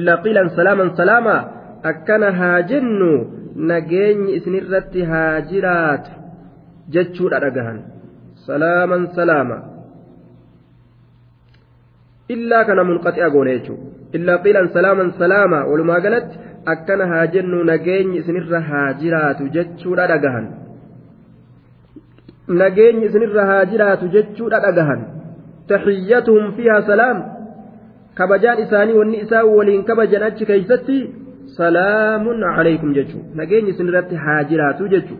illaa qiilan salaaman nageenyi isinirratti haa jiraatu jechuudha dhagahan salaaman salaama illaa kana munqaxi'a goone jechuudha illaa qiilan salaaman salaamaa walumaa galatti akkana haa jennu nageenyi isinirra haa jiraatu jechuudha dhagahan nageenyi isinirra haa jiraatu jechuudha dhagahan taxiyyatuhum fiihaa salaam kabajaan isaanii wanni isaa waliin kabajan achi keeysatti salaamun calaykum jechuu nageenyi isin irratti haa jiraatu jechuu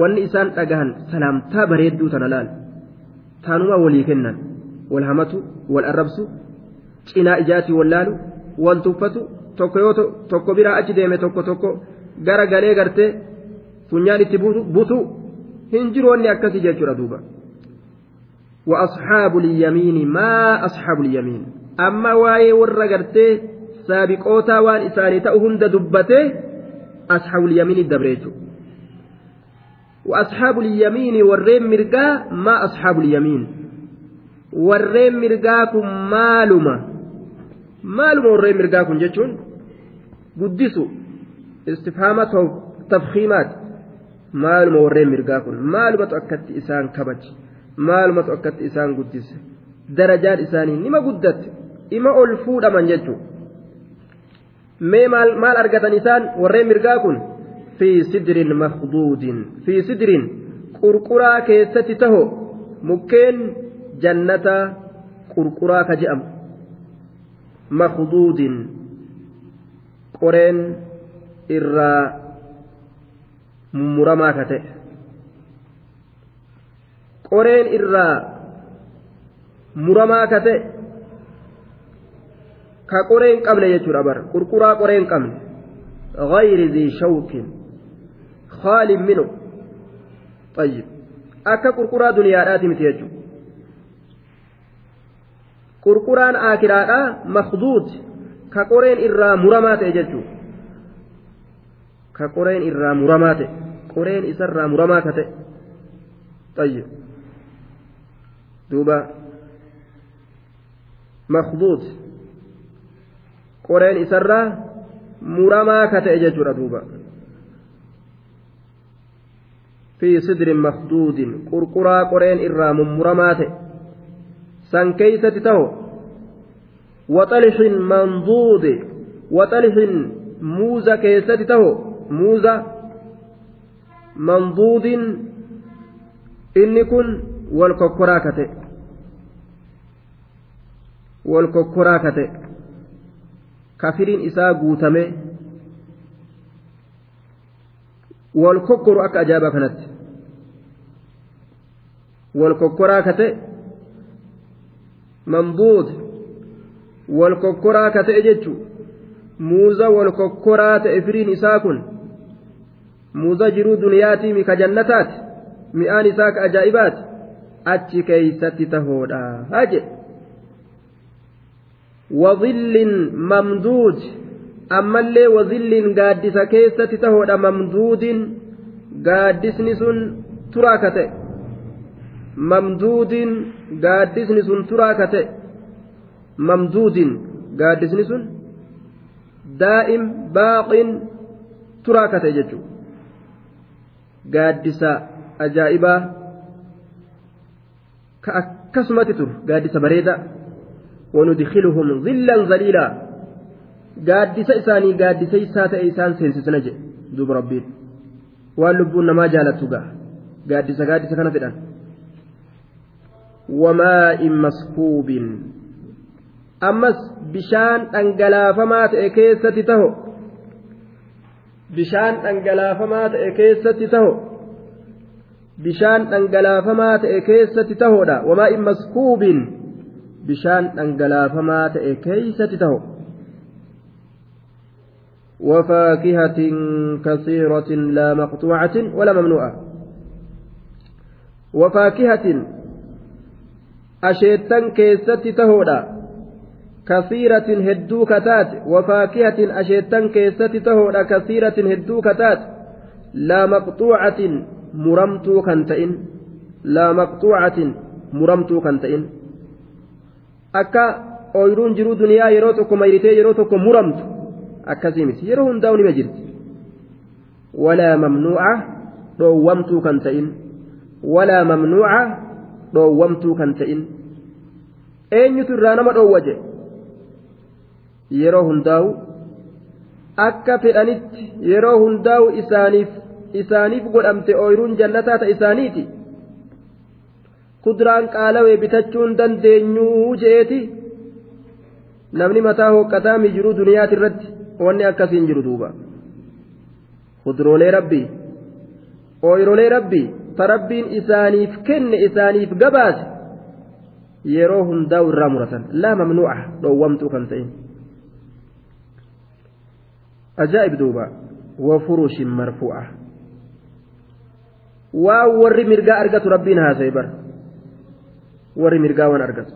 wanni isaan dhagahan salaamtaa bareedduu tana laal taanuma walii kennan wal hamatu wal arrabsu cinaa ijaatii wal laalu wal tuffatu tokko yoo tokko biraa achi deeme tokko tokko gara galee gartee funyaan itti butu hin jiru wanni akkasii jechuudha duuba وأصحاب اليمين ما أصحاب اليمين amma waa'ee warra gartee saabiqootaa waan isaanii ta'u hunda dubbatee asxaabul yamiinii dabre jechuudha وأصحاب اليمين والرين مرقا ما أصحاب اليمين والرين مرقاكم مالما مالما والرين مرقاكم جتشون قدسوا استفهامات تفخيمات maaluma warreen mirgaa kun maalumatu akkatti isaan kabaje maalumatu akkatti isaan guddise darajaan isaanii nima guddatte ima ol fuudhaman jechuudha mee maal argatan isaan warreen mirgaa kun fi sidrin makduudin fi sidrin qurquraa keessatti taho mukkeen jannata qurquraa ka je'amu makduudin qoreen irraa mummuramaa ka ta'e qoreen irraa muramaa ka ta'e ka qoree hin qabne jechuudha bar qurquraa qoree hin qabne غير ذي شوك خال منه طيب akka qurquraa duniyaadhaati miti jechuudha qurquraan aakiraadhaa makduud ka qoreen irraa muramaa ta'e jechuudha ka qoreen irraa muramaa ta'e qoreen isarraa muramaa ka ta'e طيب duuba makduud qoreen isarraa muramaa ka ta'e jechuudha duuba fi sidrin makduudin qurquraa qoreen irraa mummuramaa ta'e san keeysatti taho waxalixin manduudi waxalixin muuza keessatti taho muuza manduudin inni kun wal kokkoraa ka ta'e wal kokkoraa ka ta'e kafiriin isaa guutame wal kokkoru akka ajaa'ibaa kanatti wal kokkoraa ka ta'e mamduud wal kokkoraa ka ta'e jechu muuza wal kokkoraa ta'e firiin isaa kun muuza jiruu duniyaatii mika jannataati mi'aan isaa ka ajaa'ibaati achi keeysatti tahoodha jedhe tahoodha mamduudin gaaddisni sun turaa ka ta'e mamduudin gaaddisni sun turaa ka ta'e mamduudin gaaddisni sun daa'im baaqin turaa ka ta'e jechuudha gaaddisa ajaa'ibaa ka akkasumatti turu gaaddisa bareedaa gaaddisa isaanii gaaddisa isaa ta'e isaan seensisna jedhe duuba rabbiin waan lubbuun namaa jaalattu ga'a gaaddisa gaaddisa kana fedhan wamaa'in maskuubin ammas bishaan dhangalaafamaa ta'e keessatti taho bishaan dhangalaafamaa ta'e keessatti taho bishaan dhangalaafamaa ta'e keessatti tahoodha wamaa'in maskuubin bishaan dhangalaafamaa ta'e keeysatti taho وفاكهة كثيرة لا مقطوعة ولا ممنوعة وفاكهة أشيتان كيست تهودا كثيرة هدو كتات وفاكهة أشيتان كيست تهودا كثيرة هدو كتات لا مقطوعة مرمتو كنتئن لا مقطوعة مرمتو كنتئن akka ooyiruun jiruu duniyaa yeroo tokko mayritee yeroo tokko muramtu akkasii miti yeroo hundaa'u nima jirti walaa mamnuuca dhoowwamtuu kan ta'in walaa mamnuuca dhoowwamtuu kan ta'in eenyutu irraa nama dhoowwaje yeroo hundaa'u akka fedhanitti yeroo hundaa'u isaaniif godhamte ooyiruun jannataa ta isaaniiti kuduraan qaalawee bitachuun dandeenyuu je'eeti namni mataa hooqqataa mijiruu duniyaati irratti? Wanni akkasiin jiru duuba. Kuduroolee rabbii ooyirolee rabbii ta rabbiin isaaniif kenne isaaniif gabaase yeroo hundaa'u irraa muratan. Laa mamnuuca dhoowwamtuu kan ta'in. Ajaa'ib duuba. Wafurushin marfuu'a waan warri mirgaa argatu rabbiin haasa'e bara warri mirgaa waan argatu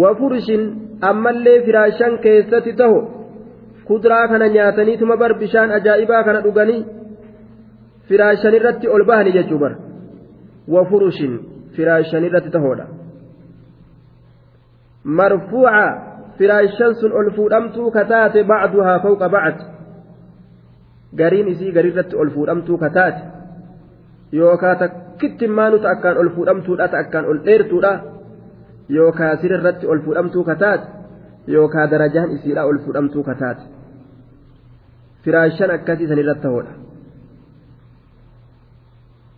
wafurshin ammallee firaashan keessatti taho kuduraa kana nyaataniituma bar bishaan ajaa'ibaa kana dhuganii firaashan irratti ol bahanii jechuu bar wafurushin firaashan irratti tahoodha marfuuca firaashan sun ol fuudhamtuu kataate bacduhaa fawqa bacd gariin isii garirratti ol fuudhamtuu kataate. Yookaa takkitti maanuta akkaan ol fuudhamtuudha ta akkaan ol dheertuudha yookaa sirrirratti ol fuudhamtuu kataate yookaa darajaan isiidha ol fuudhamtuu kataate firaashan akkasii san irratti tahoodha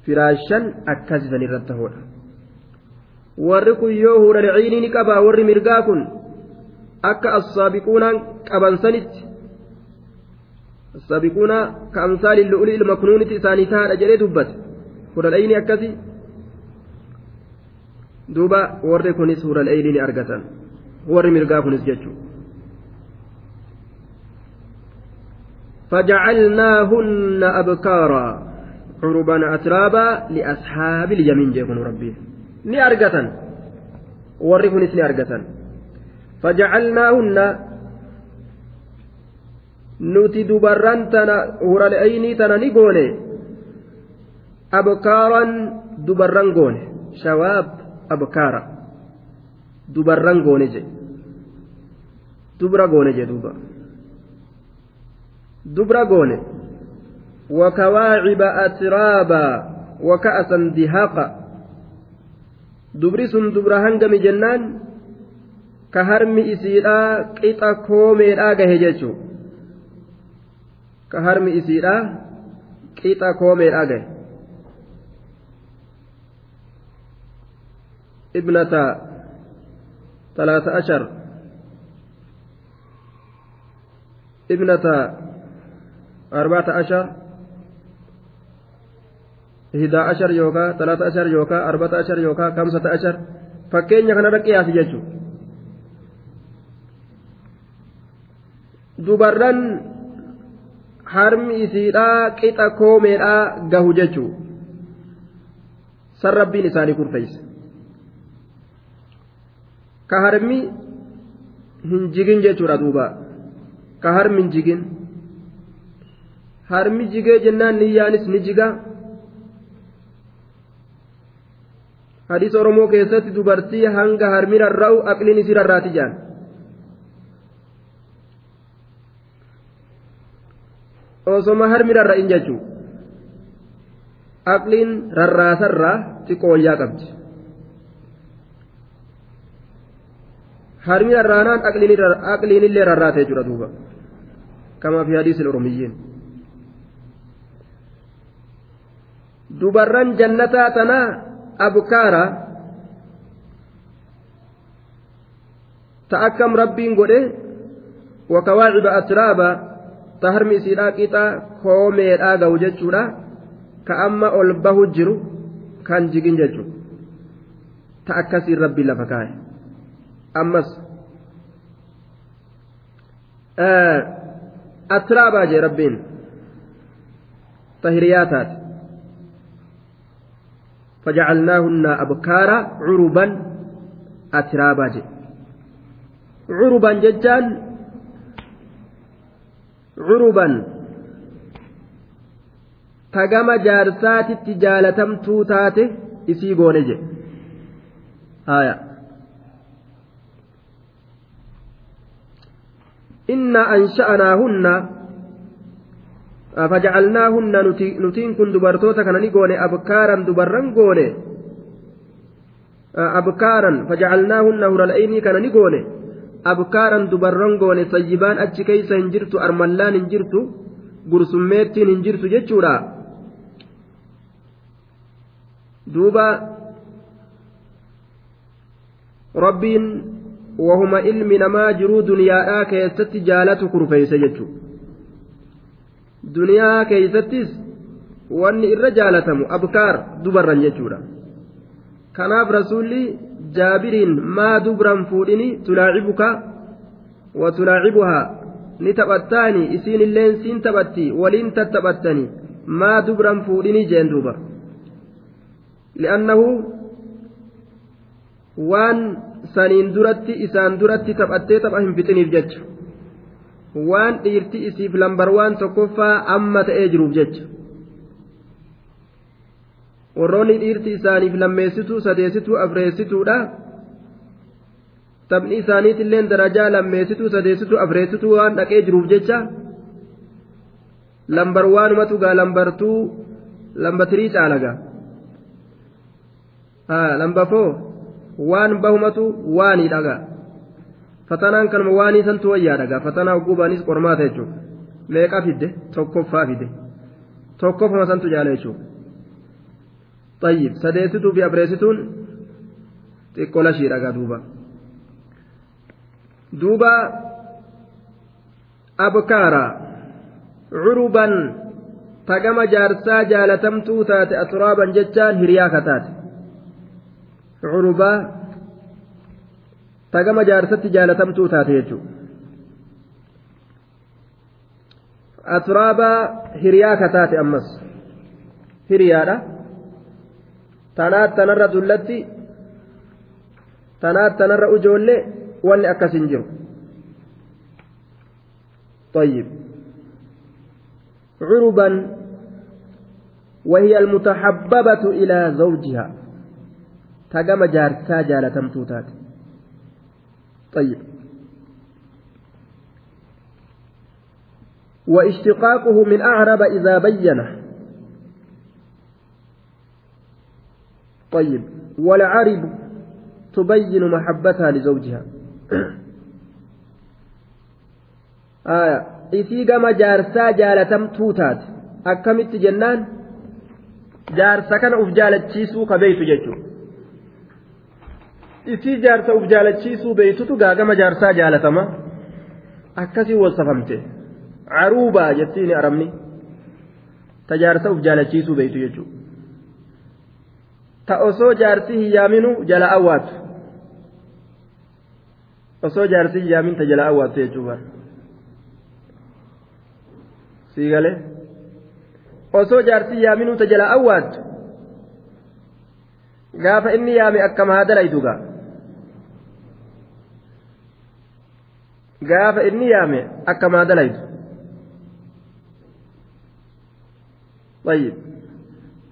firaashan akkasii san irratti tahoodha warri kun yoo huuralciinii ni qabaa warri mirgaa kun akka assaabiquunaan qaban sanitti assaabiquuna ka amsaali lu'uli ilma kunuuniti isaanii tahaadha jedhee dubbate huuralciinii akkasii duuba warri kunis huuralciinii ni argatan warri mirgaa kunis jechuudha. فجعلناهن أبكارا عربا أترابا لأصحاب اليمين جيكون ربي ni argatan warri kunis ni argatan fajacalnaahunna nuti dubarran tana hural'aynii tana ni goone abkaaran dubarran goone shawaab abkaara dubarran goone je dubra goone je duuba dubra goone wakawaaciba atraabaa waka'asan dihaaqa dubri sun dubra hangami jennaan ka harmi isiidhaa qixa koomeedhaa gahe jechuu ka harmi isiidhaa qixa koomeedhaa gahe ibnata talaata ashar ibnata arba'ata ashar ihdaa ashar yookaa talaata ashar yookaa arbata ashar yookaa kamsata ashar fakkeenya kanarra qiyaasi jechuudha dubarran harmi isiidhaa qixa koomeedhaa gahu jechuu san rabbiin isaanii kurfeeyse ka harmi hin jigin jechuudha duuba ka harmi hin jigin harmi jigee jennaan niyyaanis ni jiga hadiisa oromoo keessatti dubartii hanga harmi rarra'u aqliin isii rarraati jaan osoma harmi rarra'in jechuu aqliin rarraasarraa xiqqooyyaa qabdi harmi rarraanaan aqliin illee rarraate jechuudha duuba kamaa fi hadiisil oromiyyiin dubarran jannataa tanaa abkaara ta akkam rabbiin godhe wakawaaciba atraaba ta harmi isiidhaa qixa koomeedhaa ga'u jechuudha ka amma ol bahu jiru kan jigin jechuudha ta akkasiin rabbiin lafa kaa'e ammas atraabaa jee rabbiin ta hiriyaa taate فجعلناهن أبكارا عربا أترابا جي عربا ججان عربا tagama jaarsaatitti jaalatamtuu taate isii goone je haya inna ansha'anaahunna fajacalnaahunna nutiin kun dubartoota kana ni goone abkaaran dubarran goone abkaaran fajacalnaahunna hural'aynii kana ni goone abkaaran dubarran goone sayyibaan achi keeysa hin jirtu armallaan hin jirtu gursummeettiin hin jirtu jechuudha duuba rabbiin jiruu duniyaadhaa keessatti jaalatu kurfeeyse jechuudha duniyaa keeysattis wanni irra jaalatamu abkaar dubarran jechuudha kanaaf rasuulli jaabiriin maa dubran fuudhini tulaacibuka wa tulaacibuhaa ni taphattaani isiin illeen siin taphatti waliin tattaphattani maa dubran fuudhini jeen duuba li'annahu waan saniin duratti isaan duratti taphattee tapha hin fixiniif jecha. Waan dhiirti isiif lambar waan tokkoffaa amma ta'ee jiruuf jecha. Warroonni dhiirti isaaniif lammeessituu sadeessituu afreessituudha. Taphni isaaniitillee darajaa lammeessituu sadeessituu afreessituu waan dhaqee jiruuf jecha. Lambar waanumatu gaa lambartuu lamba tirii caalaga lamba foo waan bahumatu waanii dhagaa fatanaan kanuma waanii santu wayyaa dhagaa fatanaa hogguu baanis qormaata jechuudha meeqa fidde tokkoffaa fide tokkoffama santu jaala jechuudha طيب سديستو في أبريستون xiqqoo shii dhagaa duuba duuba abkaara curuban tagama jaarsaa jaalatamtuu taate aturaaban jechaan hiriyaa kataate curubaa tagama jaarsatti jaalatamtuu taate jechuudha aturaabaa hiriyaa kataate ammas hiriyaadha tanaat tanarra dullatti tanaat tanarra ujoollee wanni akkas hin jiru طيب عربا وهي المتحببة إلى زوجها تقام جارسا جالة توتات طيب واشتقاقه من أعرب إذا بينه طيب والعرب تبين محبتها لزوجها آية gama jaarsaa jaalatamtuu taate akkamitti jennaan jaarsa kana uf jaalachiisuu ka beeytu jechuudha isii jaarsa uf jaalachiisuu beeytutu gaa gama jaarsaa jaalatama akkasii wasafamte caruubaa jettiin arabni ta jaarsa uf jaalachiisuu beeytu jechuudha ta osoo jaarsi hin yaaminu jala awwaatu osoo jaarsi hin yaamin ta jala awwaatu jechuudha. sii galee osoo jaartii yaaminuu ta jala awwaattu gaafa inni yaame akkam haa dalaytu gaa gaafa inni yaame akkam haa dalaytu طيب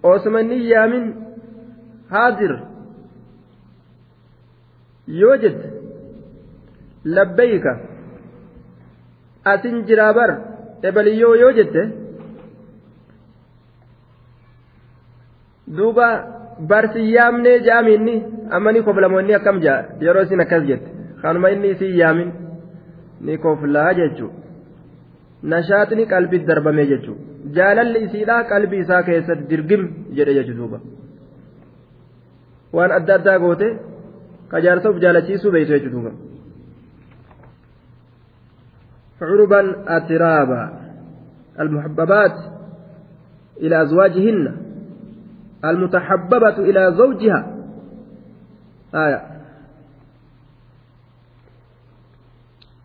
osuma inni yaamin haadir yoo jette labbayka asin jiraa bar ebaliyyoo yoo jette duuba barsi yaamnee jaaminni amma ni koflamoonni akkam jaa yeroo isin akkas jette kanuma inni isin yaamin ni koflaa jechuu nashaatni qalbii darbame jechuu jaalalli isiidhaa qalbii isaa keessatti dirgim jedhe jechuu duuba waan adda addaa goote ka jaarsa uf jaalachiisuu beeytu jechuu duuba عربا أترابا المحببات إلى أزواجهن المتحببة إلى زوجها آية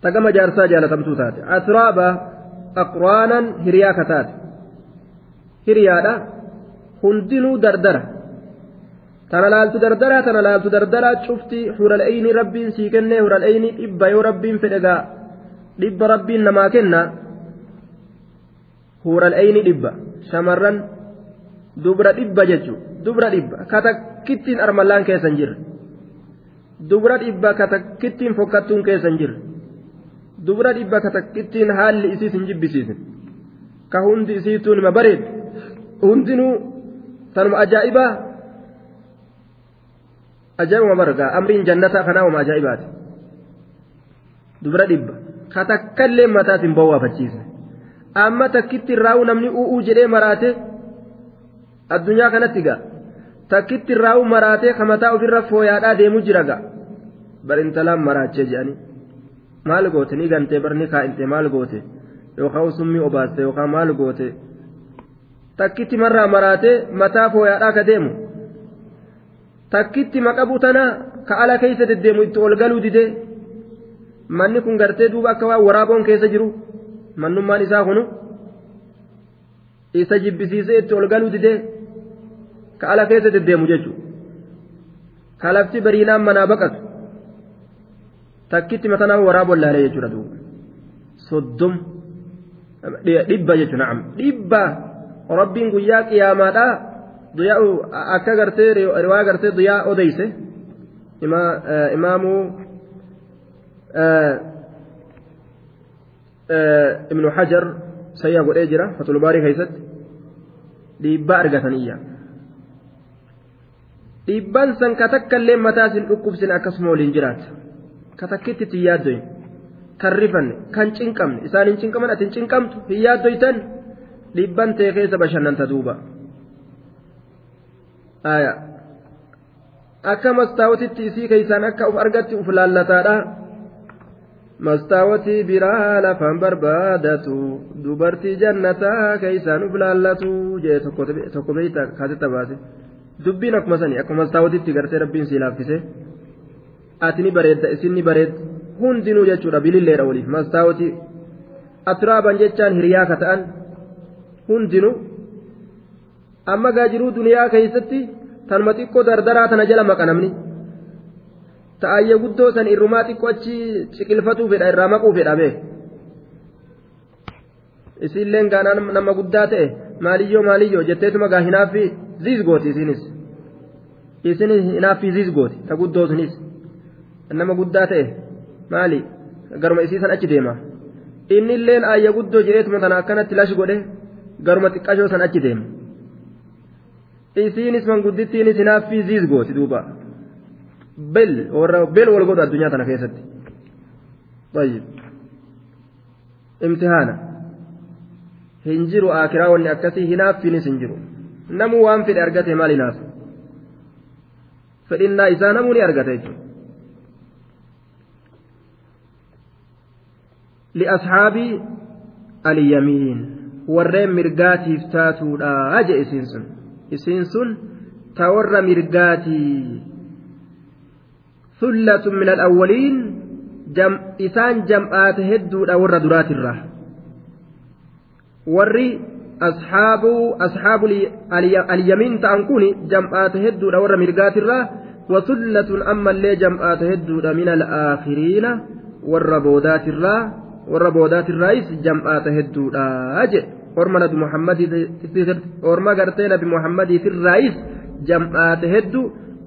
tagama jaarsaa jaalatamtuu taate. Asraaba aqraanan hiriyaa ka taate. Hiriyaadha hundinuu dardara. Tana laaltu dardaraa tana laaltu dardaraa cufti hural'eyni rabbiin sii kennee hural'eyni dhibba yoo rabbiin fedhegaa dhibba rabbiin namaa kenna hural'eyni dhibba. Shamarran dubra dhibba jechuudha. dubra dhibba. Ka takkittiin armallaan keessan jirre. Dubra dhibba ka takkittiin fokkattuun keessan jirre. Dubra dhibba katakkittiin haalli isiis hin jibbisiisin. Ka hundi isiituu nima bareedu hundinuu tanuma ajaa'ibaa ajaa'ibuma margaa amriin jannataa kanaa'uma ajaa'ibaati dubra dhibba. ka takkallee mataatiin bowwaafachiise. Amma takkitti irraa'u namni u'uu jedhee maraate addunyaa kanatti gaa. Takkitti irraa'u maraatee ka mataa ofirra fooyaadhaa deemu jira gaa. Bar intalaan maraachee jedhanii maal goote? Ni gantee barni kaa'inte maal goote? Yookaan summii obaaste yookaan maal goote? Takkitti marraa maraatee mataa fooyaadhaa ka deemu. Takkitti maqabu tana ka ala keessa deddeemu itti ol galuu didee. manni kun gartee duuba akka waan waraaboon keessa jiru. Mannummaan isaa kunu isa jibbisiisee itti ol galuu didee ka ala keessa deddeemu jechuudha. Ka lafti bariinaan manaa baqatu takkitti mata nama waraaboon laalee jechuudha duuba soddom dhibba jechuudha na'am dhibba rabbiin guyyaa qiyaamaadhaa duyaa akka gartee riwaa gartee duyaa odeyse imaamuu. ibnu hajar sayyaa godhee jira fatulbaarii keessatti dhiibbaa argataniyya dhiibbaan san ka takka illee mataa sin dhukkubsin akkasuma waliin jiraata ka takkitti itti yaaddoyin kan rifanne kan cinqamne isaan hin cinqaman ati hin cinqamtu hin yaaddoytan dhiibban ta'e keessa bashannanta duuba akka mastaawotitti isii keeysaan akka uf argatti uf laallataadha mastaawotii biraa lafaan barbaadatu dubartii jannataa keeysaan uf laallatu jee tokko beeyta kaasetta baase dubbiin akkuma sani akkuma mastaawotitti gartee rabbiin sii laaffise ati ni bareedda isin ni bareedda hundinuu jechuudha bililleedha waliif. Mastaawotii atraaban jechaan hiriyaa ka ta'an hundinuu. Amma gaajiruu duniyaa keeysatti tanuma xiqqoo dardaraa tana jala maqa namni ta'ayyee guddoo san irrumaa xiqqoo achi ciqilfatuu fedha irraa maquu fedha bee isiilleen gaanaa nama guddaa ta'e maaliyyoo maaliyyoo? Jetteetuma gaa hinaaffii ziis gooti isinis isin hinaaffii ziis gooti ta guddoo sunis nama guddaa ta'e maali garuma isii san achi deema inni illeen aayya guddoo jedheetuma tana akkanatti lash godhe garuma xiqqashoo san achi deema isiinis manguddittiinis hinaaffii ziis gooti duuba bel warra bel wal godhu addunyaa tana keessatti طيب imtihaana hin jiru aakiraa wanni akkasii hinaaffiinis hin jiru namuu waan fedhe argate maal hinaaf fedhinnaa isaa namuu ni argata jechuudha Li'ashaabii alyamiin warreen mirgaatiif taatuudha je isiin sun isiin sun ta warra mirgaatii sullatun min alawwaliin isaan jam'aate hedduudha warra duraatirraa warri asxaabu asxaabu alyamiin ta'an kun jam'aata hedduudha warra mirgaatirraa wasullatun ammallee jam'aata hedduudha min alaakhiriina warra boodaatirraa warra boodaatirraayis jam'aata hedduudha jedhe orma nabi orma gartee nabi muhammadiitirraayis jam'aata hedduu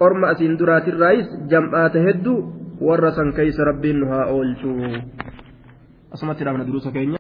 orma asiin duraatirraayis jam'aata hedduu warra san keeysa rabbiin nu haa oolchuu asumatti dhaabna duruusa keenya